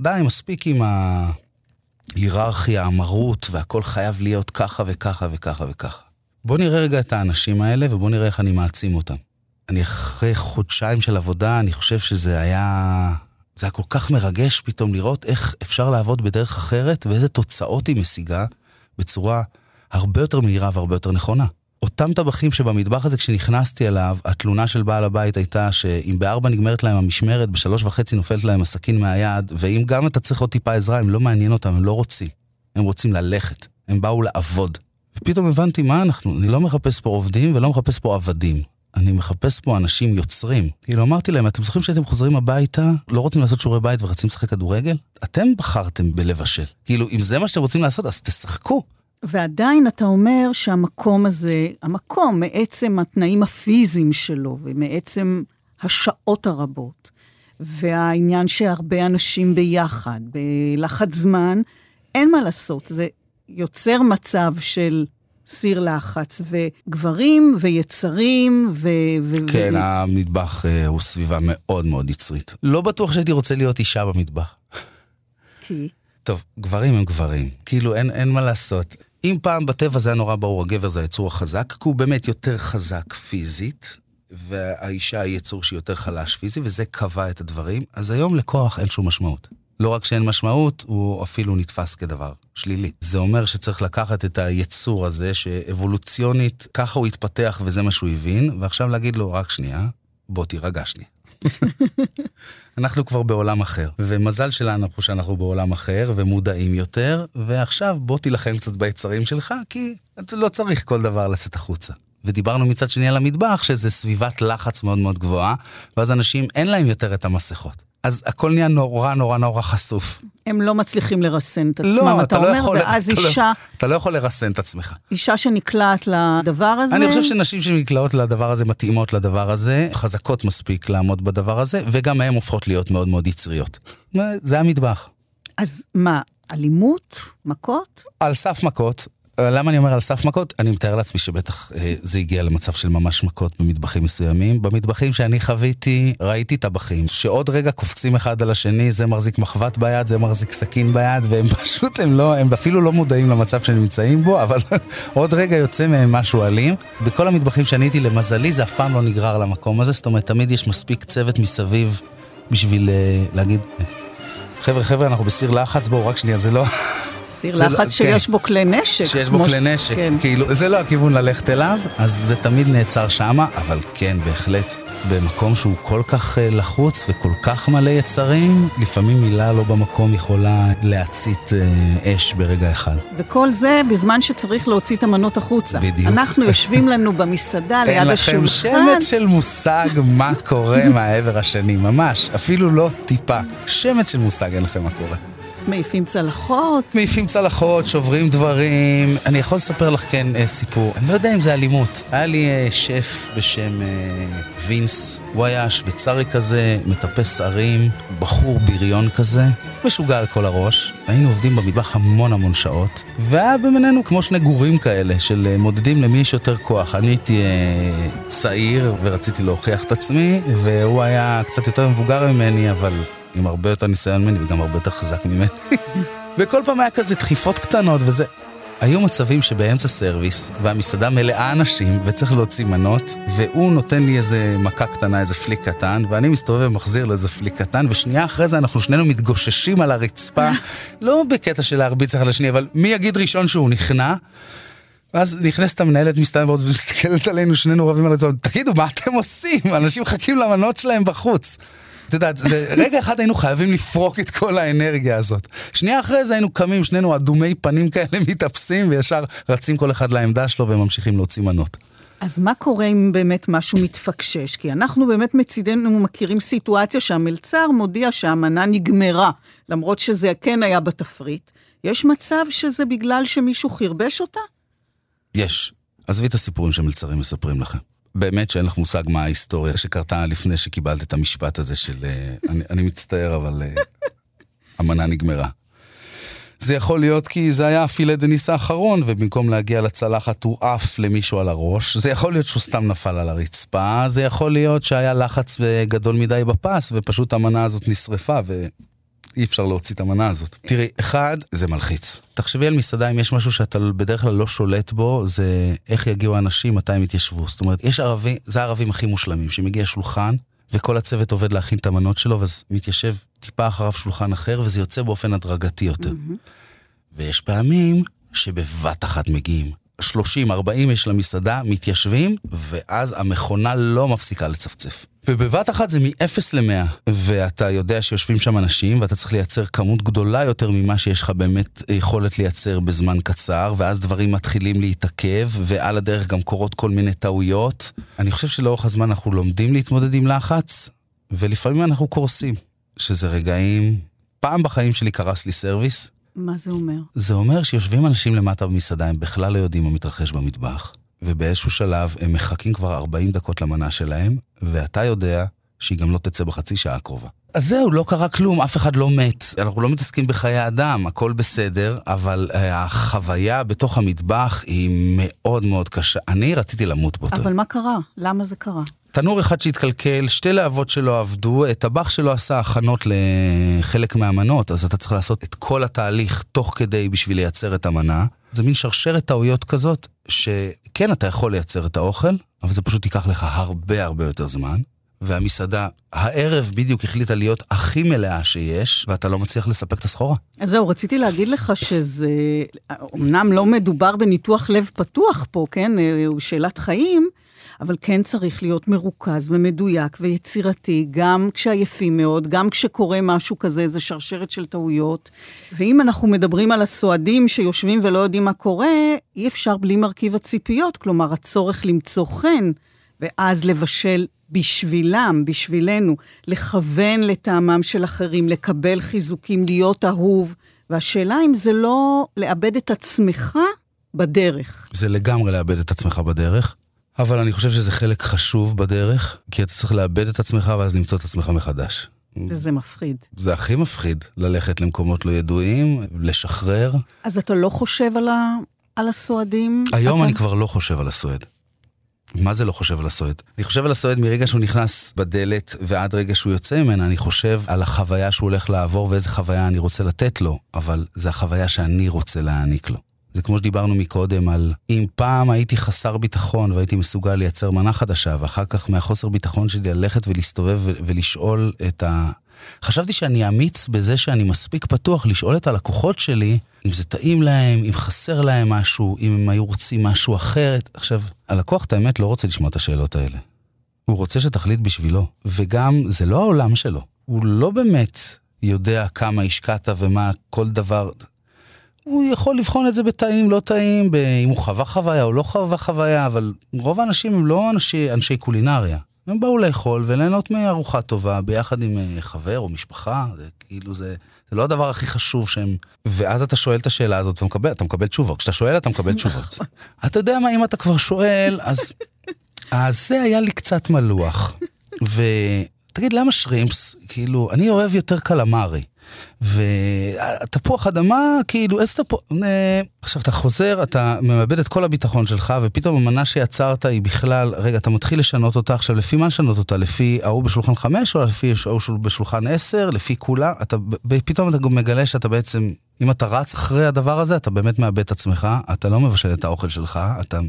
די, מספיק עם ההיררכיה, המרות, והכל חייב להיות ככה וככה וככה וככה. בוא נראה רגע את האנשים האלה, ובוא נראה איך אני מעצים אותם. אני אחרי חודשיים של עבודה, אני חושב שזה היה זה היה כל כך מרגש פתאום לראות איך אפשר לעבוד בדרך אחרת ואיזה תוצאות היא משיגה בצורה הרבה יותר מהירה והרבה יותר נכונה. אותם טבחים שבמטבח הזה, כשנכנסתי אליו, התלונה של בעל הבית הייתה שאם בארבע נגמרת להם המשמרת, בשלוש וחצי נופלת להם הסכין מהיד, ואם גם אתה צריך עוד טיפה עזרה, הם לא מעניין אותם, הם לא רוצים. הם רוצים ללכת, הם באו לעבוד. ופתאום הבנתי מה אנחנו, אני לא מחפש פה עובדים ולא מחפש פה עבדים. אני מחפש פה אנשים יוצרים. כאילו, אמרתי להם, אתם זוכרים שהייתם חוזרים הביתה, לא רוצים לעשות שיעורי בית ורוצים לשחק כדורגל? אתם בחרתם בלבשל. כאילו, אם זה מה שאתם רוצים לעשות, אז תשחקו. ועדיין אתה אומר שהמקום הזה, המקום, מעצם התנאים הפיזיים שלו ומעצם השעות הרבות, והעניין שהרבה אנשים ביחד, בלחץ זמן, אין מה לעשות, זה יוצר מצב של סיר לחץ, וגברים ויצרים ו... כן, ו... המטבח uh, הוא סביבה מאוד מאוד יצרית. לא בטוח שהייתי רוצה להיות אישה במטבח. כי? טוב, גברים הם גברים. כאילו, אין, אין מה לעשות. אם פעם בטבע זה היה נורא ברור, הגבר זה היצור החזק, כי הוא באמת יותר חזק פיזית, והאישה היא יצור שהיא יותר חלש פיזי, וזה קבע את הדברים, אז היום לכוח אין שום משמעות. לא רק שאין משמעות, הוא אפילו נתפס כדבר שלילי. זה אומר שצריך לקחת את היצור הזה, שאבולוציונית, ככה הוא התפתח וזה מה שהוא הבין, ועכשיו להגיד לו, רק שנייה, בוא תירגע שנייה. (laughs) אנחנו כבר בעולם אחר, ומזל שלנו שאנחנו בעולם אחר ומודעים יותר, ועכשיו בוא תילחם קצת ביצרים שלך, כי אתה לא צריך כל דבר לצאת החוצה. ודיברנו מצד שני על המטבח, שזה סביבת לחץ מאוד מאוד גבוהה, ואז אנשים אין להם יותר את המסכות. אז הכל נהיה נורא נורא נורא חשוף. הם לא מצליחים לרסן את עצמם, לא, אתה, אתה לא אומר, יכול, ואז אתה לא- אישה... לא, אתה לא יכול לרסן את עצמך. אישה שנקלעת לדבר הזה... אני חושב שנשים שנקלעות לדבר הזה מתאימות לדבר הזה, חזקות מספיק לעמוד בדבר הזה, וגם הן הופכות להיות מאוד מאוד יצריות. זה המטבח. אז מה, אלימות? מכות? על סף מכות. למה אני אומר על סף מכות? אני מתאר לעצמי שבטח אה, זה הגיע למצב של ממש מכות במטבחים מסוימים. במטבחים שאני חוויתי, ראיתי טבחים, שעוד רגע קופצים אחד על השני, זה מחזיק מחבת ביד, זה מחזיק סכין ביד, והם (laughs) פשוט, הם לא, הם אפילו לא מודעים למצב שהם נמצאים בו, אבל (laughs) עוד רגע יוצא מהם משהו אלים. בכל המטבחים שאני הייתי, למזלי, זה אף פעם לא נגרר למקום הזה, זאת אומרת, תמיד יש מספיק צוות מסביב בשביל uh, להגיד... חבר'ה, חבר'ה, אנחנו בסיר לחץ, בואו, רק שנייה, זה לא... (laughs) סיר לחץ לא, שיש כן. בו כלי נשק. שיש בו כלי נשק, כן. כאילו, זה לא הכיוון ללכת אליו, אז זה תמיד נעצר שמה, אבל כן, בהחלט, במקום שהוא כל כך uh, לחוץ וכל כך מלא יצרים, לפעמים מילה לא במקום יכולה להצית uh, אש ברגע אחד. וכל זה בזמן שצריך להוציא את המנות החוצה. בדיוק. אנחנו (laughs) יושבים לנו במסעדה ליד השולחן. אין לכם שמץ של מושג מה קורה (laughs) מהעבר השני, ממש, אפילו לא טיפה. שמץ של מושג אין לכם מה קורה. מעיפים צלחות. מעיפים צלחות, שוברים דברים. אני יכול לספר לך כן אה, סיפור. אני לא יודע אם זה אלימות. היה לי אה, שף בשם אה, וינס. הוא היה שוויצרי כזה, מטפס ערים, בחור בריון כזה, משוגע על כל הראש. היינו עובדים במטבח המון המון שעות, והיה בינינו כמו שני גורים כאלה, של מודדים למי יש יותר כוח. אני הייתי צעיר ורציתי להוכיח את עצמי, והוא היה קצת יותר מבוגר ממני, אבל עם הרבה יותר ניסיון ממני וגם הרבה יותר חזק ממני. (laughs) וכל פעם היה כזה דחיפות קטנות וזה. היו מצבים שבאמצע service, והמסעדה מלאה אנשים, וצריך להוציא מנות, והוא נותן לי איזה מכה קטנה, איזה פליק קטן, ואני מסתובב ומחזיר לו איזה פליק קטן, ושנייה אחרי זה אנחנו שנינו מתגוששים על הרצפה, (laughs) לא בקטע של להרביץ אחד לשני, אבל מי יגיד ראשון שהוא נכנע? ואז נכנסת המנהלת מסתובבת ומסתכלת עלינו, שנינו רבים על הרצפה, תגידו, מה אתם עושים? אנשים מחכים למנות שלהם בחוץ. את יודעת, זה, רגע אחד היינו חייבים לפרוק את כל האנרגיה הזאת. שנייה אחרי זה היינו קמים, שנינו אדומי פנים כאלה (laughs) מתאפסים, וישר רצים כל אחד לעמדה שלו וממשיכים להוציא מנות. אז מה קורה אם באמת משהו מתפקשש? כי אנחנו באמת מצידנו מכירים סיטואציה שהמלצר מודיע שהמנה נגמרה, למרות שזה כן היה בתפריט. יש מצב שזה בגלל שמישהו חרבש אותה? יש. עזבי את הסיפורים שמלצרים מספרים לכם. באמת שאין לך מושג מה ההיסטוריה שקרתה לפני שקיבלת את המשפט הזה של... אה, אני, אני מצטער, אבל אה, המנה נגמרה. זה יכול להיות כי זה היה הפילה דניס האחרון, ובמקום להגיע לצלחת הוא עף למישהו על הראש. זה יכול להיות שהוא סתם נפל על הרצפה, זה יכול להיות שהיה לחץ גדול מדי בפס, ופשוט המנה הזאת נשרפה, ו... אי אפשר להוציא את המנה הזאת. תראי, אחד, זה מלחיץ. תחשבי על מסעדה, אם יש משהו שאתה בדרך כלל לא שולט בו, זה איך יגיעו האנשים, מתי הם יתיישבו. זאת אומרת, יש ערבים, זה הערבים הכי מושלמים, שמגיע שולחן, וכל הצוות עובד להכין את המנות שלו, ואז מתיישב טיפה אחריו שולחן אחר, וזה יוצא באופן הדרגתי יותר. Mm-hmm. ויש פעמים שבבת אחת מגיעים 30, 40 איש למסעדה, מתיישבים, ואז המכונה לא מפסיקה לצפצף. ובבת אחת זה מ-0 ל-100, ואתה יודע שיושבים שם אנשים, ואתה צריך לייצר כמות גדולה יותר ממה שיש לך באמת יכולת לייצר בזמן קצר, ואז דברים מתחילים להתעכב, ועל הדרך גם קורות כל מיני טעויות. אני חושב שלאורך הזמן אנחנו לומדים להתמודד עם לחץ, ולפעמים אנחנו קורסים, שזה רגעים... פעם בחיים שלי קרס לי service, מה זה אומר? זה אומר שיושבים אנשים למטה במסעדה, הם בכלל לא יודעים מה מתרחש במטבח, ובאיזשהו שלב הם מחכים כבר 40 דקות למנה שלהם, ואתה יודע שהיא גם לא תצא בחצי שעה הקרובה. אז זהו, לא קרה כלום, אף אחד לא מת. אנחנו לא מתעסקים בחיי אדם, הכל בסדר, אבל אה, החוויה בתוך המטבח היא מאוד מאוד קשה. אני רציתי למות באותו. אבל מה קרה? למה זה קרה? תנור אחד שהתקלקל, שתי להבות שלא עבדו, טבח שלא עשה הכנות לחלק מהמנות, אז אתה צריך לעשות את כל התהליך תוך כדי בשביל לייצר את המנה. זה מין שרשרת טעויות כזאת, שכן, אתה יכול לייצר את האוכל, אבל זה פשוט ייקח לך הרבה הרבה יותר זמן. והמסעדה הערב בדיוק החליטה להיות הכי מלאה שיש, ואתה לא מצליח לספק את הסחורה. אז זהו, רציתי להגיד לך שזה, אמנם לא מדובר בניתוח לב פתוח פה, כן? הוא שאלת חיים, אבל כן צריך להיות מרוכז ומדויק ויצירתי, גם כשעייפים מאוד, גם כשקורה משהו כזה, איזה שרשרת של טעויות. ואם אנחנו מדברים על הסועדים שיושבים ולא יודעים מה קורה, אי אפשר בלי מרכיב הציפיות, כלומר, הצורך למצוא חן, ואז לבשל בשבילם, בשבילנו, לכוון לטעמם של אחרים, לקבל חיזוקים, להיות אהוב. והשאלה אם זה לא לאבד את עצמך בדרך. זה לגמרי לאבד את עצמך בדרך. אבל אני חושב שזה חלק חשוב בדרך, כי אתה צריך לאבד את עצמך ואז למצוא את עצמך מחדש. וזה מפחיד. זה הכי מפחיד, ללכת למקומות לא ידועים, לשחרר. אז אתה לא חושב על, ה... על הסועדים? היום אתה... אני כבר לא חושב על הסועד. מה זה לא חושב על הסועד? אני חושב על הסועד מרגע שהוא נכנס בדלת ועד רגע שהוא יוצא ממנה, אני חושב על החוויה שהוא הולך לעבור ואיזה חוויה אני רוצה לתת לו, אבל זה החוויה שאני רוצה להעניק לו. זה כמו שדיברנו מקודם על אם פעם הייתי חסר ביטחון והייתי מסוגל לייצר מנה חדשה, ואחר כך מהחוסר ביטחון שלי ללכת ולהסתובב ולשאול את חשבתי שאני אמיץ בזה שאני מספיק פתוח לשאול את הלקוחות שלי אם זה טעים להם, אם חסר להם משהו, אם הם היו רוצים משהו אחרת. עכשיו, הלקוח, את האמת, לא רוצה לשמוע את השאלות האלה. הוא רוצה שתחליט בשבילו, וגם זה לא העולם שלו. הוא לא באמת יודע כמה השקעת ומה כל דבר. הוא יכול לבחון את זה בטעים, לא טעים, אם הוא חווה חוויה או לא חווה חוויה, אבל רוב האנשים הם לא אנשי, אנשי קולינריה. הם באו לאכול וליהנות מארוחה טובה ביחד עם אה, חבר או משפחה, זה כאילו זה, זה לא הדבר הכי חשוב שהם... ואז אתה שואל את השאלה הזאת, אתה מקבל, אתה מקבל תשובות. כשאתה שואל, אתה מקבל תשובות. (laughs) אתה יודע מה, אם אתה כבר שואל, אז... אז זה היה לי קצת מלוח. ותגיד, למה שרימפס? כאילו, אני אוהב יותר קלמרי. ותפוח אדמה, כאילו, איזה תפוח... אה, עכשיו, אתה חוזר, אתה מאבד את כל הביטחון שלך, ופתאום המנה שיצרת היא בכלל... רגע, אתה מתחיל לשנות אותה, עכשיו, לפי מה לשנות אותה? לפי ההוא בשולחן חמש, או לפי ההוא בשולחן עשר? לפי כולה? אתה... פתאום אתה גם מגלה שאתה בעצם... אם אתה רץ אחרי הדבר הזה, אתה באמת מאבד את עצמך, אתה לא מבשל את האוכל שלך, אתה...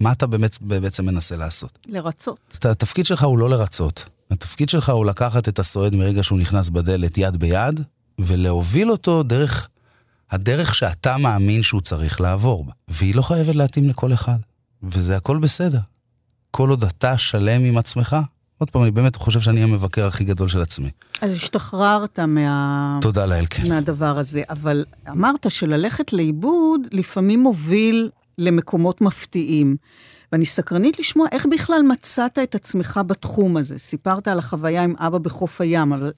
מה אתה באמת בעצם מנסה לעשות? לרצות. התפקיד שלך הוא לא לרצות. התפקיד שלך הוא לקחת את הסועד מרגע שהוא נכנס בדלת יד ביד, ולהוביל אותו דרך הדרך שאתה מאמין שהוא צריך לעבור בה. והיא לא חייבת להתאים לכל אחד, וזה הכל בסדר. כל עוד אתה שלם עם עצמך, עוד פעם, אני באמת חושב שאני המבקר הכי גדול של עצמי. אז השתחררת מה... תודה לאל, כן. מהדבר הזה, אבל אמרת שללכת לאיבוד לפעמים מוביל למקומות מפתיעים. ואני סקרנית לשמוע איך בכלל מצאת את עצמך בתחום הזה. סיפרת על החוויה עם אבא בחוף הים, אבל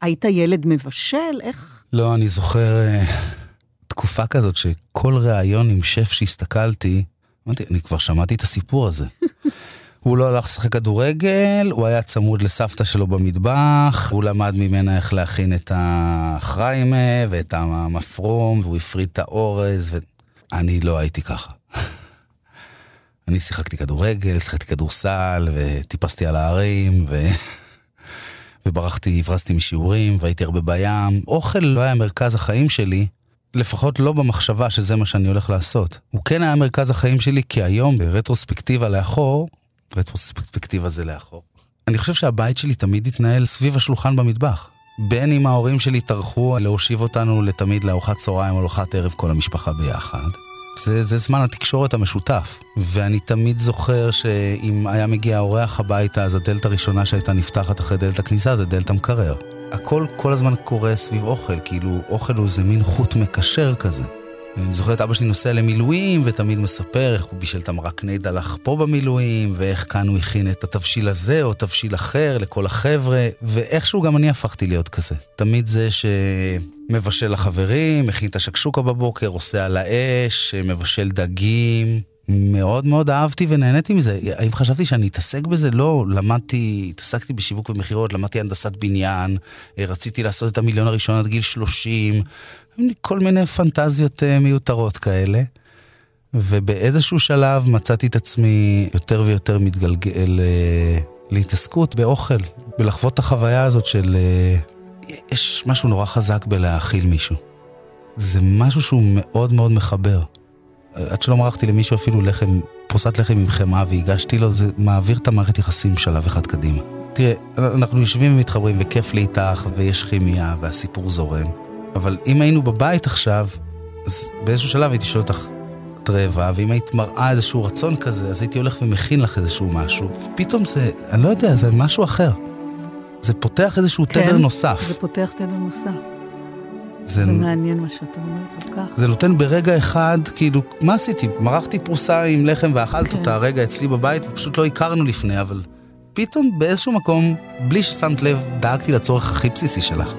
היית ילד מבשל? איך? לא, אני זוכר uh, תקופה כזאת שכל ראיון עם שף שהסתכלתי, אמרתי, אני כבר שמעתי את הסיפור הזה. (laughs) הוא לא הלך לשחק כדורגל, הוא היה צמוד לסבתא שלו במטבח, הוא למד ממנה איך להכין את החריימה ואת המפרום, והוא הפריד את האורז, ואני לא הייתי ככה. (laughs) אני שיחקתי כדורגל, שיחקתי כדורסל, וטיפסתי על ההרים, ו... (laughs) וברחתי, הברזתי משיעורים, והייתי הרבה בים. אוכל לא היה מרכז החיים שלי, לפחות לא במחשבה שזה מה שאני הולך לעשות. הוא כן היה מרכז החיים שלי, כי היום, ברטרוספקטיבה לאחור, רטרוספקטיבה זה לאחור, אני חושב שהבית שלי תמיד התנהל סביב השולחן במטבח. בין אם ההורים שלי טרחו להושיב אותנו לתמיד לארוחת צהריים או לארוחת ערב כל המשפחה ביחד. זה, זה זמן התקשורת המשותף. ואני תמיד זוכר שאם היה מגיע אורח הביתה, אז הדלת הראשונה שהייתה נפתחת אחרי דלת הכניסה זה דלת המקרר. הכל כל הזמן קורה סביב אוכל, כאילו אוכל הוא איזה מין חוט מקשר כזה. אני זוכר את אבא שלי נוסע למילואים, ותמיד מספר איך הוא בישל את המרק נידלח פה במילואים, ואיך כאן הוא הכין את התבשיל הזה או תבשיל אחר לכל החבר'ה, ואיכשהו גם אני הפכתי להיות כזה. תמיד זה שמבשל לחברים, מכין את השקשוקה בבוקר, עושה על האש, מבשל דגים. מאוד מאוד אהבתי ונהניתי מזה. האם חשבתי שאני אתעסק בזה? לא. למדתי, התעסקתי בשיווק ומכירות, למדתי הנדסת בניין, רציתי לעשות את המיליון הראשון עד גיל 30, כל מיני פנטזיות uh, מיותרות כאלה. ובאיזשהו שלב מצאתי את עצמי יותר ויותר מתגלגל uh, להתעסקות באוכל, ולחוות את החוויה הזאת של... יש משהו נורא חזק בלהאכיל מישהו. זה משהו שהוא מאוד מאוד מחבר. עד שלא מרחתי למישהו אפילו לחם, פרוסת לחם עם חמאה והגשתי לו, זה מעביר את המערכת יחסים שלב אחד קדימה. תראה, אנחנו יושבים ומתחברים וכיף לי איתך ויש כימיה והסיפור זורם. אבל אם היינו בבית עכשיו, אז באיזשהו שלב הייתי שואל אותך, את רעבה, ואם היית מראה איזשהו רצון כזה, אז הייתי הולך ומכין לך איזשהו משהו, ופתאום זה, אני לא יודע, זה משהו אחר. זה פותח איזשהו כן, תדר נוסף. זה פותח תדר נוסף. זה, זה מעניין מה שאתה אומר כל כך. זה נותן ברגע אחד, כאילו, מה עשיתי? מרחתי פרוסה עם לחם ואכלת כן. אותה רגע אצלי בבית, ופשוט לא הכרנו לפני, אבל פתאום באיזשהו מקום, בלי ששמת לב, דאגתי לצורך הכי בסיסי שלך.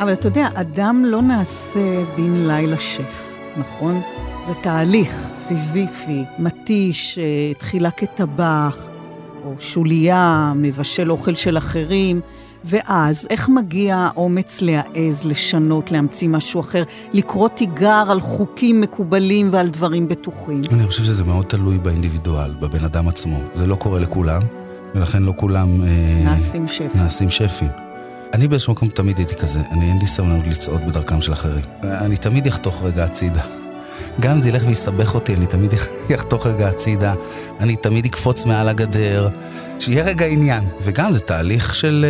אבל אתה יודע, אדם לא נעשה בן לילה שף, נכון? זה תהליך סיזיפי, מתיש, אה, תחילה כטבח, או שוליה, מבשל אוכל של אחרים, ואז איך מגיע האומץ להעז, לשנות, להמציא משהו אחר, לקרוא תיגר על חוקים מקובלים ועל דברים בטוחים? אני חושב שזה מאוד תלוי באינדיבידואל, בבן אדם עצמו. זה לא קורה לכולם, ולכן לא כולם... אה, נעשים שפים. נעשים שפים. אני באיזשהו מקום תמיד הייתי כזה, אני אין לי סבלנות לצעוד בדרכם של אחרים. אני תמיד אחתוך רגע הצידה. גם אם זה ילך ויסבך אותי, אני תמיד (laughs) אחתוך רגע הצידה. אני תמיד אקפוץ מעל הגדר. שיהיה רגע עניין. וגם זה תהליך של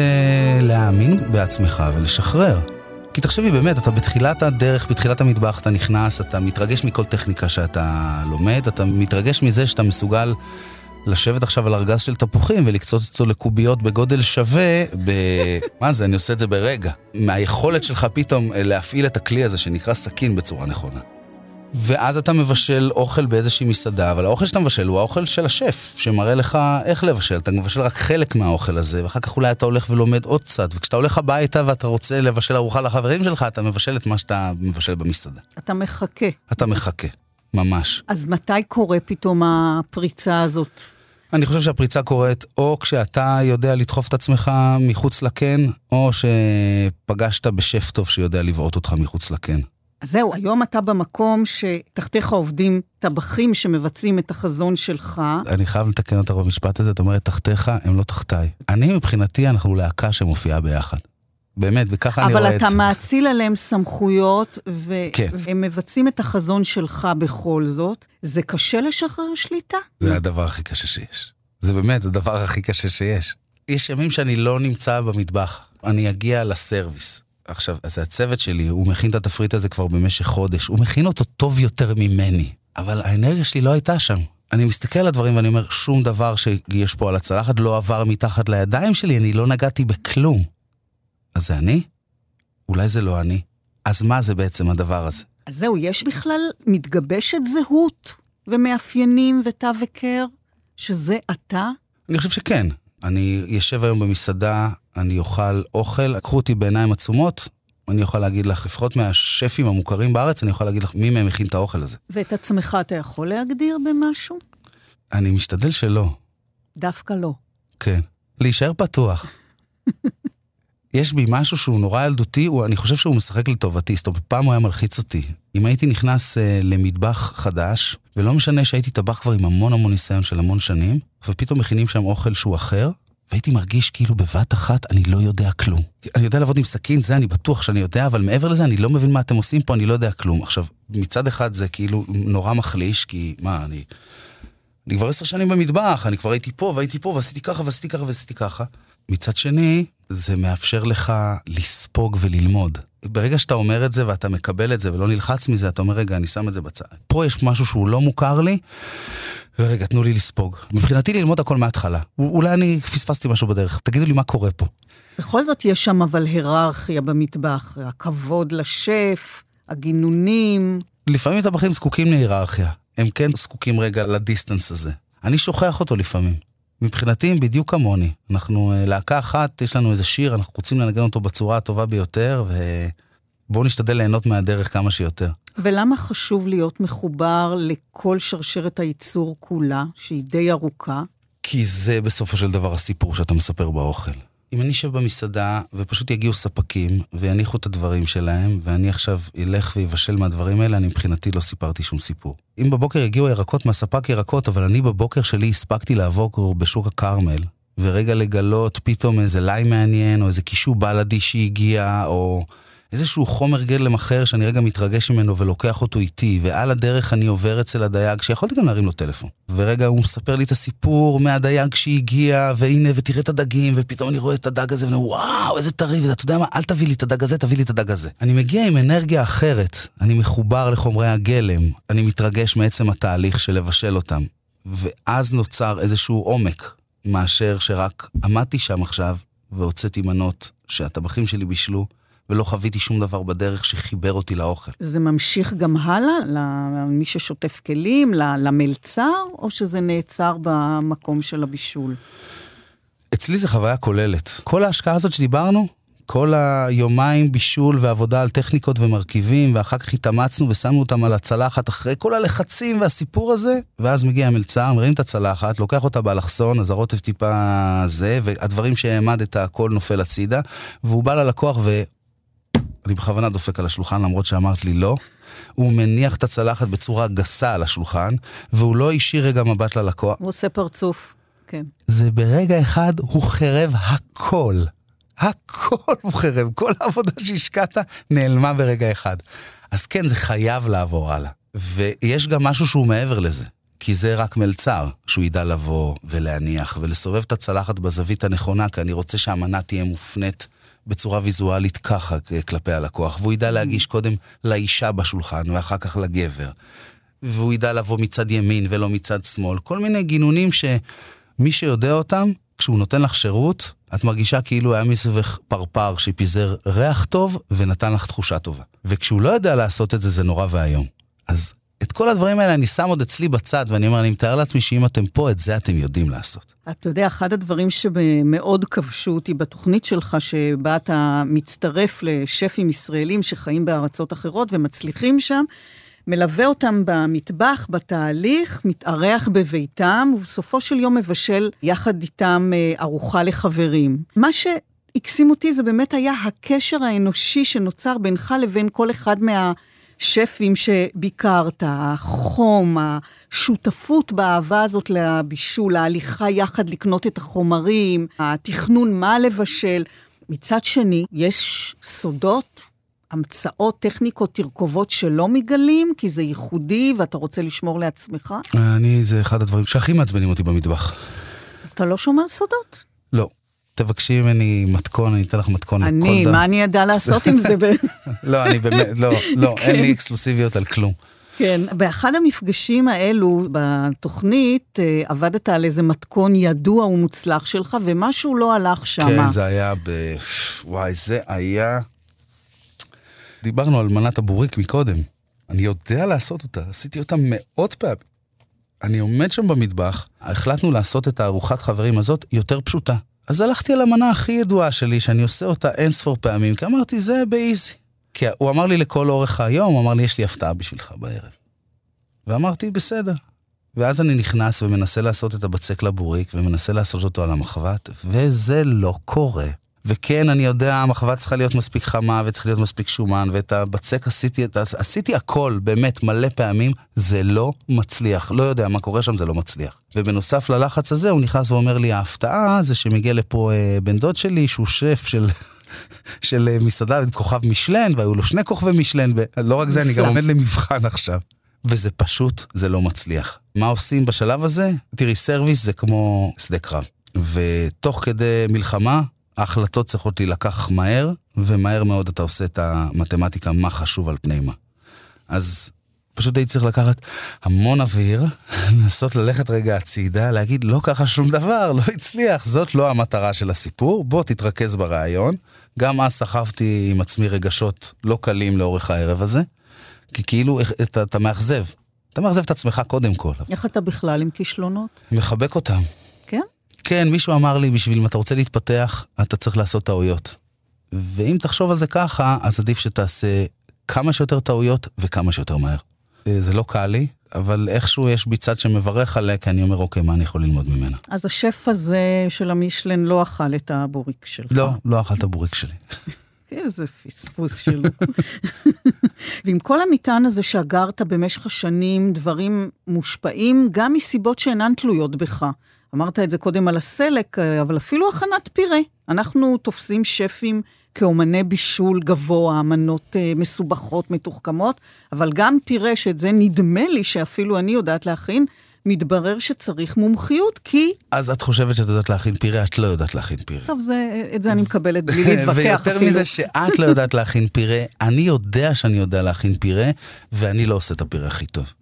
uh, להאמין בעצמך ולשחרר. כי תחשבי, באמת, אתה בתחילת הדרך, בתחילת המטבח, אתה נכנס, אתה מתרגש מכל טכניקה שאתה לומד, אתה מתרגש מזה שאתה מסוגל לשבת עכשיו על ארגז של תפוחים ולקצוץ אותו לקוביות בגודל שווה, ב... (laughs) מה זה, אני עושה את זה ברגע. מהיכולת שלך פתאום אה, להפעיל את הכלי הזה שנקרא סכין בצורה נכונה. ואז אתה מבשל אוכל באיזושהי מסעדה, אבל האוכל שאתה מבשל הוא האוכל של השף, שמראה לך איך לבשל. אתה מבשל רק חלק מהאוכל הזה, ואחר כך אולי אתה הולך ולומד עוד קצת. וכשאתה הולך הביתה ואתה רוצה לבשל ארוחה לחברים שלך, אתה מבשל את מה שאתה מבשל במסעדה. אתה מחכה. אתה מחכה, ממש. אז מתי קורה פתאום הפריצה הזאת? אני חושב שהפריצה קורית או כשאתה יודע לדחוף את עצמך מחוץ לקן, או שפגשת בשף טוב שיודע לבעוט אותך מחוץ לקן. אז זהו, היום אתה במקום שתחתיך עובדים טבחים שמבצעים את החזון שלך. אני חייב לתקן אותך במשפט הזה, את אומרת תחתיך, הם לא תחתיי. אני מבחינתי, אנחנו להקה שמופיעה ביחד. באמת, וככה אני רואה את זה. אבל אתה מאציל עליהם סמכויות, כן. והם מבצעים את החזון שלך בכל זאת. זה קשה לשחרר שליטה? זה הדבר הכי קשה שיש. זה באמת הדבר הכי קשה שיש. יש ימים שאני לא נמצא במטבח. אני אגיע לסרוויס. עכשיו, אז הצוות שלי, הוא מכין את התפריט הזה כבר במשך חודש, הוא מכין אותו טוב יותר ממני, אבל האנרגיה שלי לא הייתה שם. אני מסתכל על הדברים ואני אומר, שום דבר שיש פה על הצלחת לא עבר מתחת לידיים שלי, אני לא נגעתי בכלום. אז זה אני? אולי זה לא אני. אז מה זה בעצם הדבר הזה? אז זהו, יש בכלל, מתגבשת זהות ומאפיינים ותו וקר, שזה אתה? אני חושב שכן. אני יושב היום במסעדה, אני אוכל אוכל, קחו אותי בעיניים עצומות, אני יכול להגיד לך, לפחות מהשפים המוכרים בארץ, אני יכול להגיד לך מי מהם מכין את האוכל הזה. ואת עצמך אתה יכול להגדיר במשהו? אני משתדל שלא. דווקא לא. כן. להישאר פתוח. (laughs) יש בי משהו שהוא נורא ילדותי, הוא, אני חושב שהוא משחק לטובתי, זאת אומרת, פעם הוא היה מלחיץ אותי. אם הייתי נכנס אה, למטבח חדש, ולא משנה שהייתי טבח כבר עם המון המון ניסיון של המון שנים, ופתאום מכינים שם אוכל שהוא אחר, והייתי מרגיש כאילו בבת אחת אני לא יודע כלום. אני יודע לעבוד עם סכין, זה אני בטוח שאני יודע, אבל מעבר לזה אני לא מבין מה אתם עושים פה, אני לא יודע כלום. עכשיו, מצד אחד זה כאילו נורא מחליש, כי מה, אני... אני כבר עשר שנים במטבח, אני כבר הייתי פה והייתי פה ועשיתי ככה ועשיתי ככה ועשיתי ככה. מצד שני, זה מאפשר לך לספוג וללמוד. ברגע שאתה אומר את זה ואתה מקבל את זה ולא נלחץ מזה, אתה אומר, רגע, אני שם את זה בצד. פה יש משהו שהוא לא מוכר לי, ורגע, תנו לי לספוג. מבחינתי ללמוד הכל מההתחלה. אולי אני פספסתי משהו בדרך, תגידו לי מה קורה פה. בכל זאת יש שם אבל היררכיה במטבח, הכבוד לשף, הגינונים. לפעמים טבחים זקוקים להיררכיה. הם כן זקוקים רגע לדיסטנס הזה. אני שוכח אותו לפעמים. מבחינתי הם בדיוק כמוני. אנחנו אה, להקה אחת, יש לנו איזה שיר, אנחנו רוצים לנגן אותו בצורה הטובה ביותר, ובואו נשתדל ליהנות מהדרך כמה שיותר. ולמה חשוב להיות מחובר לכל שרשרת הייצור כולה, שהיא די ארוכה? כי זה בסופו של דבר הסיפור שאתה מספר באוכל. אם אני אשב במסעדה ופשוט יגיעו ספקים ויניחו את הדברים שלהם, ואני עכשיו אלך ויבשל מהדברים האלה, אני מבחינתי לא סיפרתי שום סיפור. אם בבוקר יגיעו ירקות מהספק ירקות, אבל אני בבוקר שלי הספקתי לעבור בשוק הכרמל, ורגע לגלות פתאום איזה ליים מעניין, או איזה קישור בלאדי שהגיע, או... איזשהו חומר גלם אחר שאני רגע מתרגש ממנו ולוקח אותו איתי, ועל הדרך אני עובר אצל הדייג, שיכולתי גם להרים לו טלפון. ורגע הוא מספר לי את הסיפור מהדייג שהגיע, והנה, ותראה את הדגים, ופתאום אני רואה את הדג הזה, ואני אומר, וואו, איזה טרי, ואתה יודע מה, אל תביא לי את הדג הזה, תביא לי את הדג הזה. אני מגיע עם אנרגיה אחרת, אני מחובר לחומרי הגלם, אני מתרגש מעצם התהליך של לבשל אותם. ואז נוצר איזשהו עומק, מאשר שרק עמדתי שם עכשיו, והוצאתי מנות שהטבחים שלי בישלו, ולא חוויתי שום דבר בדרך שחיבר אותי לאוכל. זה ממשיך גם הלאה, למי ששוטף כלים, למלצר, או שזה נעצר במקום של הבישול? אצלי זה חוויה כוללת. כל ההשקעה הזאת שדיברנו, כל היומיים בישול ועבודה על טכניקות ומרכיבים, ואחר כך התאמצנו ושמנו אותם על הצלחת אחרי כל הלחצים והסיפור הזה, ואז מגיע המלצר, מרים את הצלחת, לוקח אותה באלכסון, אז הרוטב טיפה זה, והדברים שהעמדת, הכל נופל הצידה, והוא בא ללקוח ו... אני בכוונה דופק על השולחן למרות שאמרת לי לא. הוא מניח את הצלחת בצורה גסה על השולחן, והוא לא השאיר רגע מבט ללקוח. הוא עושה פרצוף, כן. זה ברגע אחד, הוא חרב הכל. הכל הוא חרב, כל העבודה שהשקעת נעלמה ברגע אחד. אז כן, זה חייב לעבור הלאה. ויש גם משהו שהוא מעבר לזה. כי זה רק מלצר, שהוא ידע לבוא ולהניח ולסובב את הצלחת בזווית הנכונה, כי אני רוצה שהמנה תהיה מופנית בצורה ויזואלית ככה כלפי הלקוח, והוא ידע להגיש קודם לאישה בשולחן ואחר כך לגבר. והוא ידע לבוא מצד ימין ולא מצד שמאל. כל מיני גינונים שמי שיודע אותם, כשהוא נותן לך שירות, את מרגישה כאילו היה מסביבך פרפר שפיזר ריח טוב ונתן לך תחושה טובה. וכשהוא לא יודע לעשות את זה, זה נורא ואיום. אז את כל הדברים האלה אני שם עוד אצלי בצד, ואני אומר, אני מתאר לעצמי שאם אתם פה, את זה אתם יודעים לעשות. אתה יודע, אחד הדברים שמאוד כבשו אותי בתוכנית שלך, שבה אתה מצטרף לשפים ישראלים שחיים בארצות אחרות ומצליחים שם, מלווה אותם במטבח, בתהליך, מתארח בביתם, ובסופו של יום מבשל יחד איתם אה, ארוחה לחברים. מה שהקסים אותי זה באמת היה הקשר האנושי שנוצר בינך לבין כל אחד מה... שפים שביקרת, החום, השותפות באהבה הזאת לבישול, ההליכה יחד לקנות את החומרים, התכנון מה לבשל. מצד שני, יש סודות, המצאות, טכניקות, תרכובות שלא מגלים, כי זה ייחודי ואתה רוצה לשמור לעצמך? אני, זה אחד הדברים שהכי מעצבנים אותי במטבח. אז אתה לא שומר סודות? לא. תבקשי ממני מתכון, אני אתן לך מתכון לכל דבר. אני, מה אני אדע לעשות עם זה? (laughs) לא, אני באמת, לא, לא, אין לי אקסקלוסיביות על כלום. כן, באחד המפגשים האלו בתוכנית אה, עבדת על איזה מתכון ידוע ומוצלח שלך, ומשהו לא הלך שם. כן, זה היה ב... וואי, זה היה... דיברנו על מנת הבוריק מקודם. אני יודע לעשות אותה, עשיתי אותה מאות פעמים. אני עומד שם במטבח, החלטנו לעשות את הארוחת חברים הזאת יותר פשוטה. אז הלכתי על המנה הכי ידועה שלי, שאני עושה אותה אין ספור פעמים, כי אמרתי, זה באיזי. כי הוא אמר לי לכל אורך היום, הוא אמר לי, יש לי הפתעה בשבילך בערב. ואמרתי, בסדר. ואז אני נכנס ומנסה לעשות את הבצק לבוריק, ומנסה לעשות אותו על המחבת, וזה לא קורה. וכן, אני יודע, המחבת צריכה להיות מספיק חמה, וצריך להיות מספיק שומן, ואת הבצק עשיתי, את, עשיתי הכל, באמת, מלא פעמים, זה לא מצליח. לא יודע מה קורה שם, זה לא מצליח. ובנוסף ללחץ הזה, הוא נכנס ואומר לי, ההפתעה זה שמגיע לפה אה, בן דוד שלי, שהוא שף של... (laughs) של אה, מסעדה עם כוכב משלן, והיו לו שני כוכבי משלן, ולא רק זה, אני גם (laughs) עומד למבחן עכשיו. וזה פשוט, זה לא מצליח. מה עושים בשלב הזה? תראי, סרוויס זה כמו שדה קרב. ותוך כדי מלחמה, ההחלטות צריכות להילקח מהר, ומהר מאוד אתה עושה את המתמטיקה מה חשוב על פני מה. אז פשוט הייתי צריך לקחת המון אוויר, (laughs) לנסות ללכת רגע הצידה, להגיד, לא ככה שום דבר, לא הצליח, זאת לא המטרה של הסיפור, בוא תתרכז ברעיון. גם אז סחבתי עם עצמי רגשות לא קלים לאורך הערב הזה, כי כאילו אתה, אתה מאכזב. אתה מאכזב את עצמך קודם כל. איך אתה בכלל עם כישלונות? מחבק אותם. כן? מישהו אמר לי, בשביל אם אתה רוצה להתפתח, אתה צריך לעשות טעויות. ואם תחשוב על זה ככה, אז עדיף שתעשה כמה שיותר טעויות וכמה שיותר מהר. אה, זה לא קל לי, אבל איכשהו יש בי צד שמברך עליה, כי אני אומר, אוקיי, מה אני יכול ללמוד ממנה? אז השף הזה של המישלן לא אכל את הבוריק שלך. לא, לא אכל את הבוריק שלי. (laughs) איזה פספוס שלו. (laughs) ועם כל המטען הזה שאגרת במשך השנים, דברים מושפעים גם מסיבות שאינן תלויות בך. אמרת את זה קודם על הסלק, אבל אפילו הכנת פירה. אנחנו תופסים שפים כאומני בישול גבוה, מנות uh, מסובכות, מתוחכמות, אבל גם פירה, שאת זה נדמה לי שאפילו אני יודעת להכין, מתברר שצריך מומחיות, כי... אז את חושבת שאת יודעת להכין פירה, את לא יודעת להכין פירה. טוב, זה, את זה אני מקבלת בלי (laughs) להתווכח ויותר מזה שאת לא יודעת להכין פירה, אני יודע שאני יודע להכין פירה, ואני לא עושה את הפירה הכי טוב.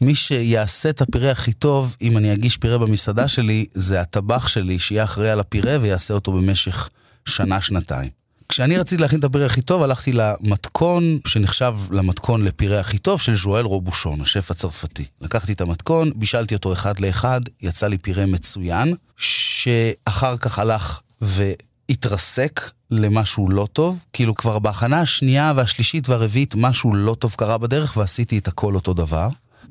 מי שיעשה את הפירה הכי טוב, אם אני אגיש פירה במסעדה שלי, זה הטבח שלי, שיהיה אחראי על הפירה ויעשה אותו במשך שנה-שנתיים. כשאני רציתי להכין את הפירה הכי טוב, הלכתי למתכון שנחשב למתכון לפירה הכי טוב של ז'ואל רובושון, השף הצרפתי. לקחתי את המתכון, בישלתי אותו אחד לאחד, יצא לי פירה מצוין, שאחר כך הלך והתרסק למשהו לא טוב. כאילו כבר בהכנה השנייה והשלישית והרביעית משהו לא טוב קרה בדרך ועשיתי את הכל אותו דבר.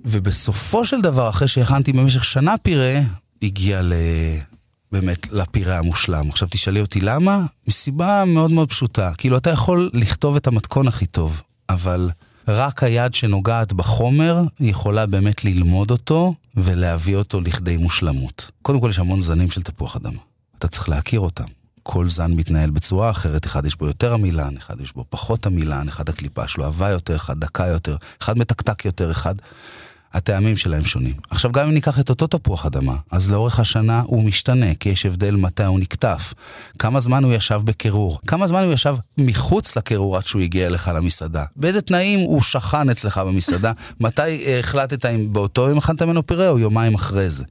ובסופו של דבר, אחרי שהכנתי במשך שנה פירה, הגיע ל... באמת לפירה המושלם. עכשיו תשאלי אותי למה? מסיבה מאוד מאוד פשוטה. כאילו, אתה יכול לכתוב את המתכון הכי טוב, אבל רק היד שנוגעת בחומר יכולה באמת ללמוד אותו ולהביא אותו לכדי מושלמות. קודם כל, יש המון זנים של תפוח אדמה. אתה צריך להכיר אותם. כל זן מתנהל בצורה אחרת, אחד יש בו יותר עמילן, אחד יש בו פחות עמילן, אחד הקליפה שלו עבה יותר, אחד דקה יותר, אחד מתקתק יותר, אחד... הטעמים שלהם שונים. עכשיו, גם אם ניקח את אותו תפוח אדמה, אז לאורך השנה הוא משתנה, כי יש הבדל מתי הוא נקטף, כמה זמן הוא ישב בקירור, כמה זמן הוא ישב מחוץ לקירור עד שהוא הגיע אליך למסעדה, באיזה תנאים הוא שכן אצלך במסעדה, (laughs) מתי החלטת אם באותו יום אכלת ממנו פירה או יומיים אחרי זה.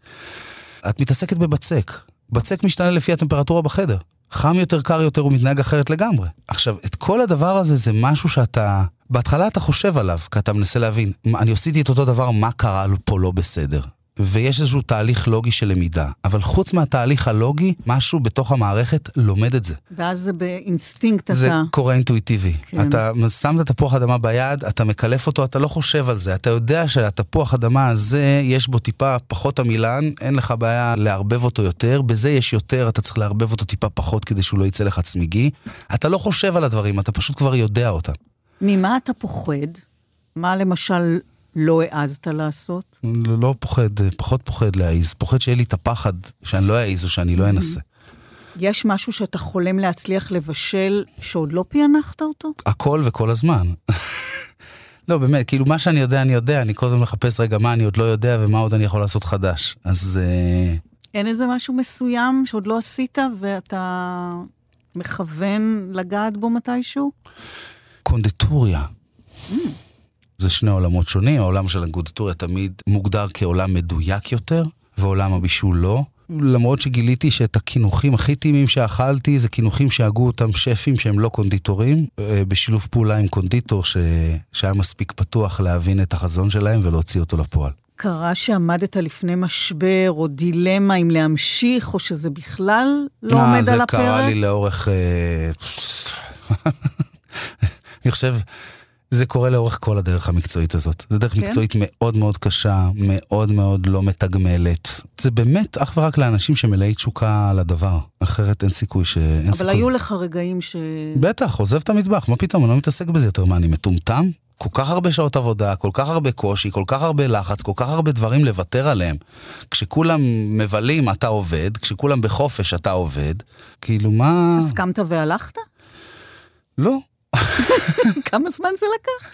את מתעסקת בבצק. בצק משתנה לפי הטמפרטורה בחדר. חם יותר, קר יותר, הוא מתנהג אחרת לגמרי. עכשיו, את כל הדבר הזה זה משהו שאתה... בהתחלה אתה חושב עליו, כי אתה מנסה להבין, אני עשיתי את אותו דבר, מה קרה פה לא בסדר? ויש איזשהו תהליך לוגי של למידה. אבל חוץ מהתהליך הלוגי, משהו בתוך המערכת לומד את זה. ואז זה באינסטינקט זה אתה... זה קורה אינטואיטיבי. כן. אתה שם את התפוח אדמה ביד, אתה מקלף אותו, אתה לא חושב על זה. אתה יודע שהתפוח אדמה הזה, יש בו טיפה פחות עמילן, אין לך בעיה לערבב אותו יותר, בזה יש יותר, אתה צריך לערבב אותו טיפה פחות כדי שהוא לא יצא לך צמיגי. אתה לא חושב על הדברים, אתה פשוט כבר יודע אותם. ממה אתה פוחד? מה למשל לא העזת לעשות? לא, לא פוחד, פחות פוחד להעיז. פוחד שיהיה לי את הפחד שאני לא אעיז או שאני לא אנסה. יש משהו שאתה חולם להצליח לבשל שעוד לא פענחת אותו? הכל וכל הזמן. (laughs) לא, באמת, כאילו, מה שאני יודע, אני יודע, אני כל הזמן מחפש רגע מה אני עוד לא יודע ומה עוד אני יכול לעשות חדש. אז... אה... אין איזה משהו מסוים שעוד לא עשית ואתה מכוון לגעת בו מתישהו? קונדיטוריה. Mm. זה שני עולמות שונים, העולם של הקונדיטוריה תמיד מוגדר כעולם מדויק יותר, ועולם הבישול לא. למרות שגיליתי שאת הקינוחים הכי טעימים שאכלתי זה קינוחים שהגו אותם שפים שהם לא קונדיטורים, אה, בשילוב פעולה עם קונדיטור ש... שהיה מספיק פתוח להבין את החזון שלהם ולהוציא אותו לפועל. קרה שעמדת לפני משבר או דילמה אם להמשיך, או שזה בכלל לא עומד על הפרק? זה קרה לי לאורך... (laughs) (laughs) אני חושב, זה קורה לאורך כל הדרך המקצועית הזאת. זו דרך כן? מקצועית מאוד מאוד קשה, מאוד מאוד לא מתגמלת. זה באמת אך ורק לאנשים שמלאי תשוקה על הדבר, אחרת אין סיכוי ש... אין אבל סיכוי. היו לך רגעים ש... בטח, עוזב את המטבח, מה פתאום, אני לא מתעסק בזה יותר. מה, אני מטומטם? כל כך הרבה שעות עבודה, כל כך הרבה קושי, כל כך הרבה לחץ, כל כך הרבה דברים לוותר עליהם. כשכולם מבלים, אתה עובד, כשכולם בחופש, אתה עובד. כאילו, מה... הסכמת והלכת? לא. כמה זמן זה לקח?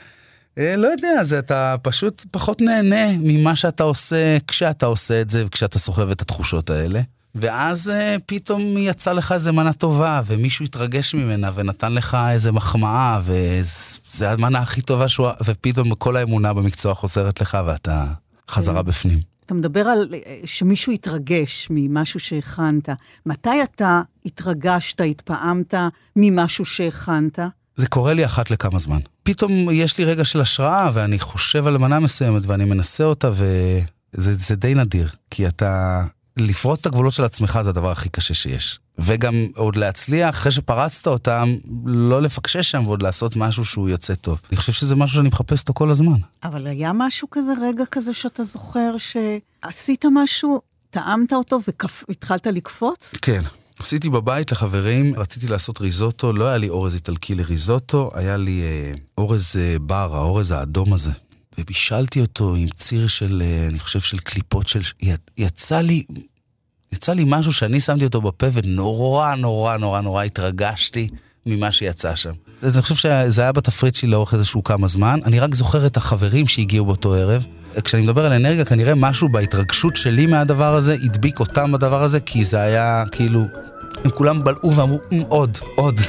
אה, לא יודע, אז אתה פשוט פחות נהנה ממה שאתה עושה כשאתה עושה את זה וכשאתה סוחב את התחושות האלה. ואז אה, פתאום יצא לך איזה מנה טובה, ומישהו התרגש ממנה ונתן לך איזה מחמאה, וזה המנה הכי טובה שהוא... ופתאום כל האמונה במקצוע חוזרת לך ואתה חזרה כן. בפנים. אתה מדבר על אה, שמישהו התרגש ממשהו שהכנת. מתי אתה התרגשת, התפעמת ממשהו שהכנת? זה קורה לי אחת לכמה זמן. פתאום יש לי רגע של השראה, ואני חושב על מנה מסוימת, ואני מנסה אותה, וזה די נדיר. כי אתה... לפרוץ את הגבולות של עצמך זה הדבר הכי קשה שיש. וגם עוד להצליח, אחרי שפרצת אותם, לא לפקשש שם ועוד לעשות משהו שהוא יוצא טוב. אני חושב שזה משהו שאני מחפש אותו כל הזמן. אבל היה משהו כזה, רגע כזה שאתה זוכר שעשית משהו, טעמת אותו והתחלת לקפוץ? כן. עשיתי בבית לחברים, רציתי לעשות ריזוטו, לא היה לי אורז איטלקי לריזוטו, היה לי אה, אורז אה, בר, האורז האדום הזה. ובישלתי אותו עם ציר של, אה, אני חושב, של קליפות של... יצא לי, יצא לי משהו שאני שמתי אותו בפה ונורא נורא נורא נורא התרגשתי ממה שיצא שם. אני חושב שזה היה בתפריט שלי לאורך איזשהו כמה זמן. אני רק זוכר את החברים שהגיעו באותו ערב. כשאני מדבר על אנרגיה, כנראה משהו בהתרגשות שלי מהדבר הזה הדביק אותם בדבר הזה, כי זה היה כאילו... הם כולם בלעו ואמרו, אמ, עוד, עוד.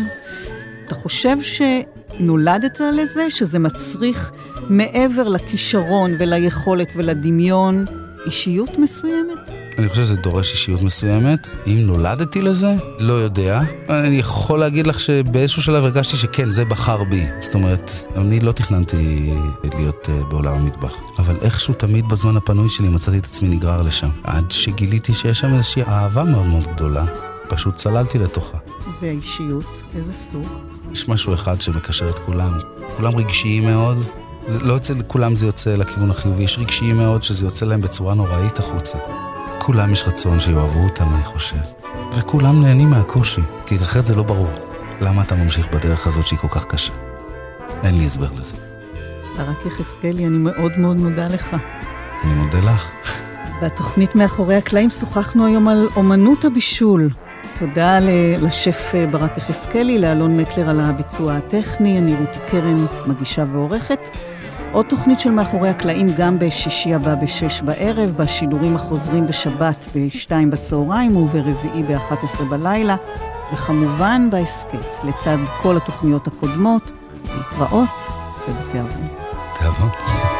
(laughs) אתה חושב שנולדת לזה, שזה מצריך מעבר לכישרון וליכולת ולדמיון, אישיות מסוימת? אני חושב שזה דורש אישיות מסוימת. אם נולדתי לזה, לא יודע. אני יכול להגיד לך שבאיזשהו שלב הרגשתי שכן, זה בחר בי. זאת אומרת, אני לא תכננתי להיות uh, בעולם המטבח. אבל איכשהו תמיד בזמן הפנוי שלי מצאתי את עצמי נגרר לשם. עד שגיליתי שיש שם איזושהי אהבה מאוד מאוד גדולה. פשוט צללתי לתוכה. והאישיות, איזה סוג? יש משהו אחד שמקשר את כולם. כולם רגשיים מאוד. זה, לא אצל כולם זה יוצא לכיוון החיובי, יש רגשיים מאוד שזה יוצא להם בצורה נוראית החוצה. כולם יש רצון שיאהבו אותם, אני חושב. וכולם נהנים מהקושי, כי אחרת זה לא ברור. למה אתה ממשיך בדרך הזאת שהיא כל כך קשה? אין לי הסבר לזה. ברק יחזקאלי, אני מאוד מאוד מודה לך. אני מודה לך. בתוכנית מאחורי הקלעים שוחחנו היום על אומנות הבישול. תודה לשף אה, ברק יחזקאלי, לאלון מקלר על הביצוע הטכני, אני רותי קרן, מגישה ועורכת. עוד תוכנית של מאחורי הקלעים גם בשישי הבא בשש בערב, בשידורים החוזרים בשבת בשתיים בצהריים וברביעי ב-11 בלילה, וכמובן בהסכת, לצד כל התוכניות הקודמות, להתראות ובתיאבון. תיאבון.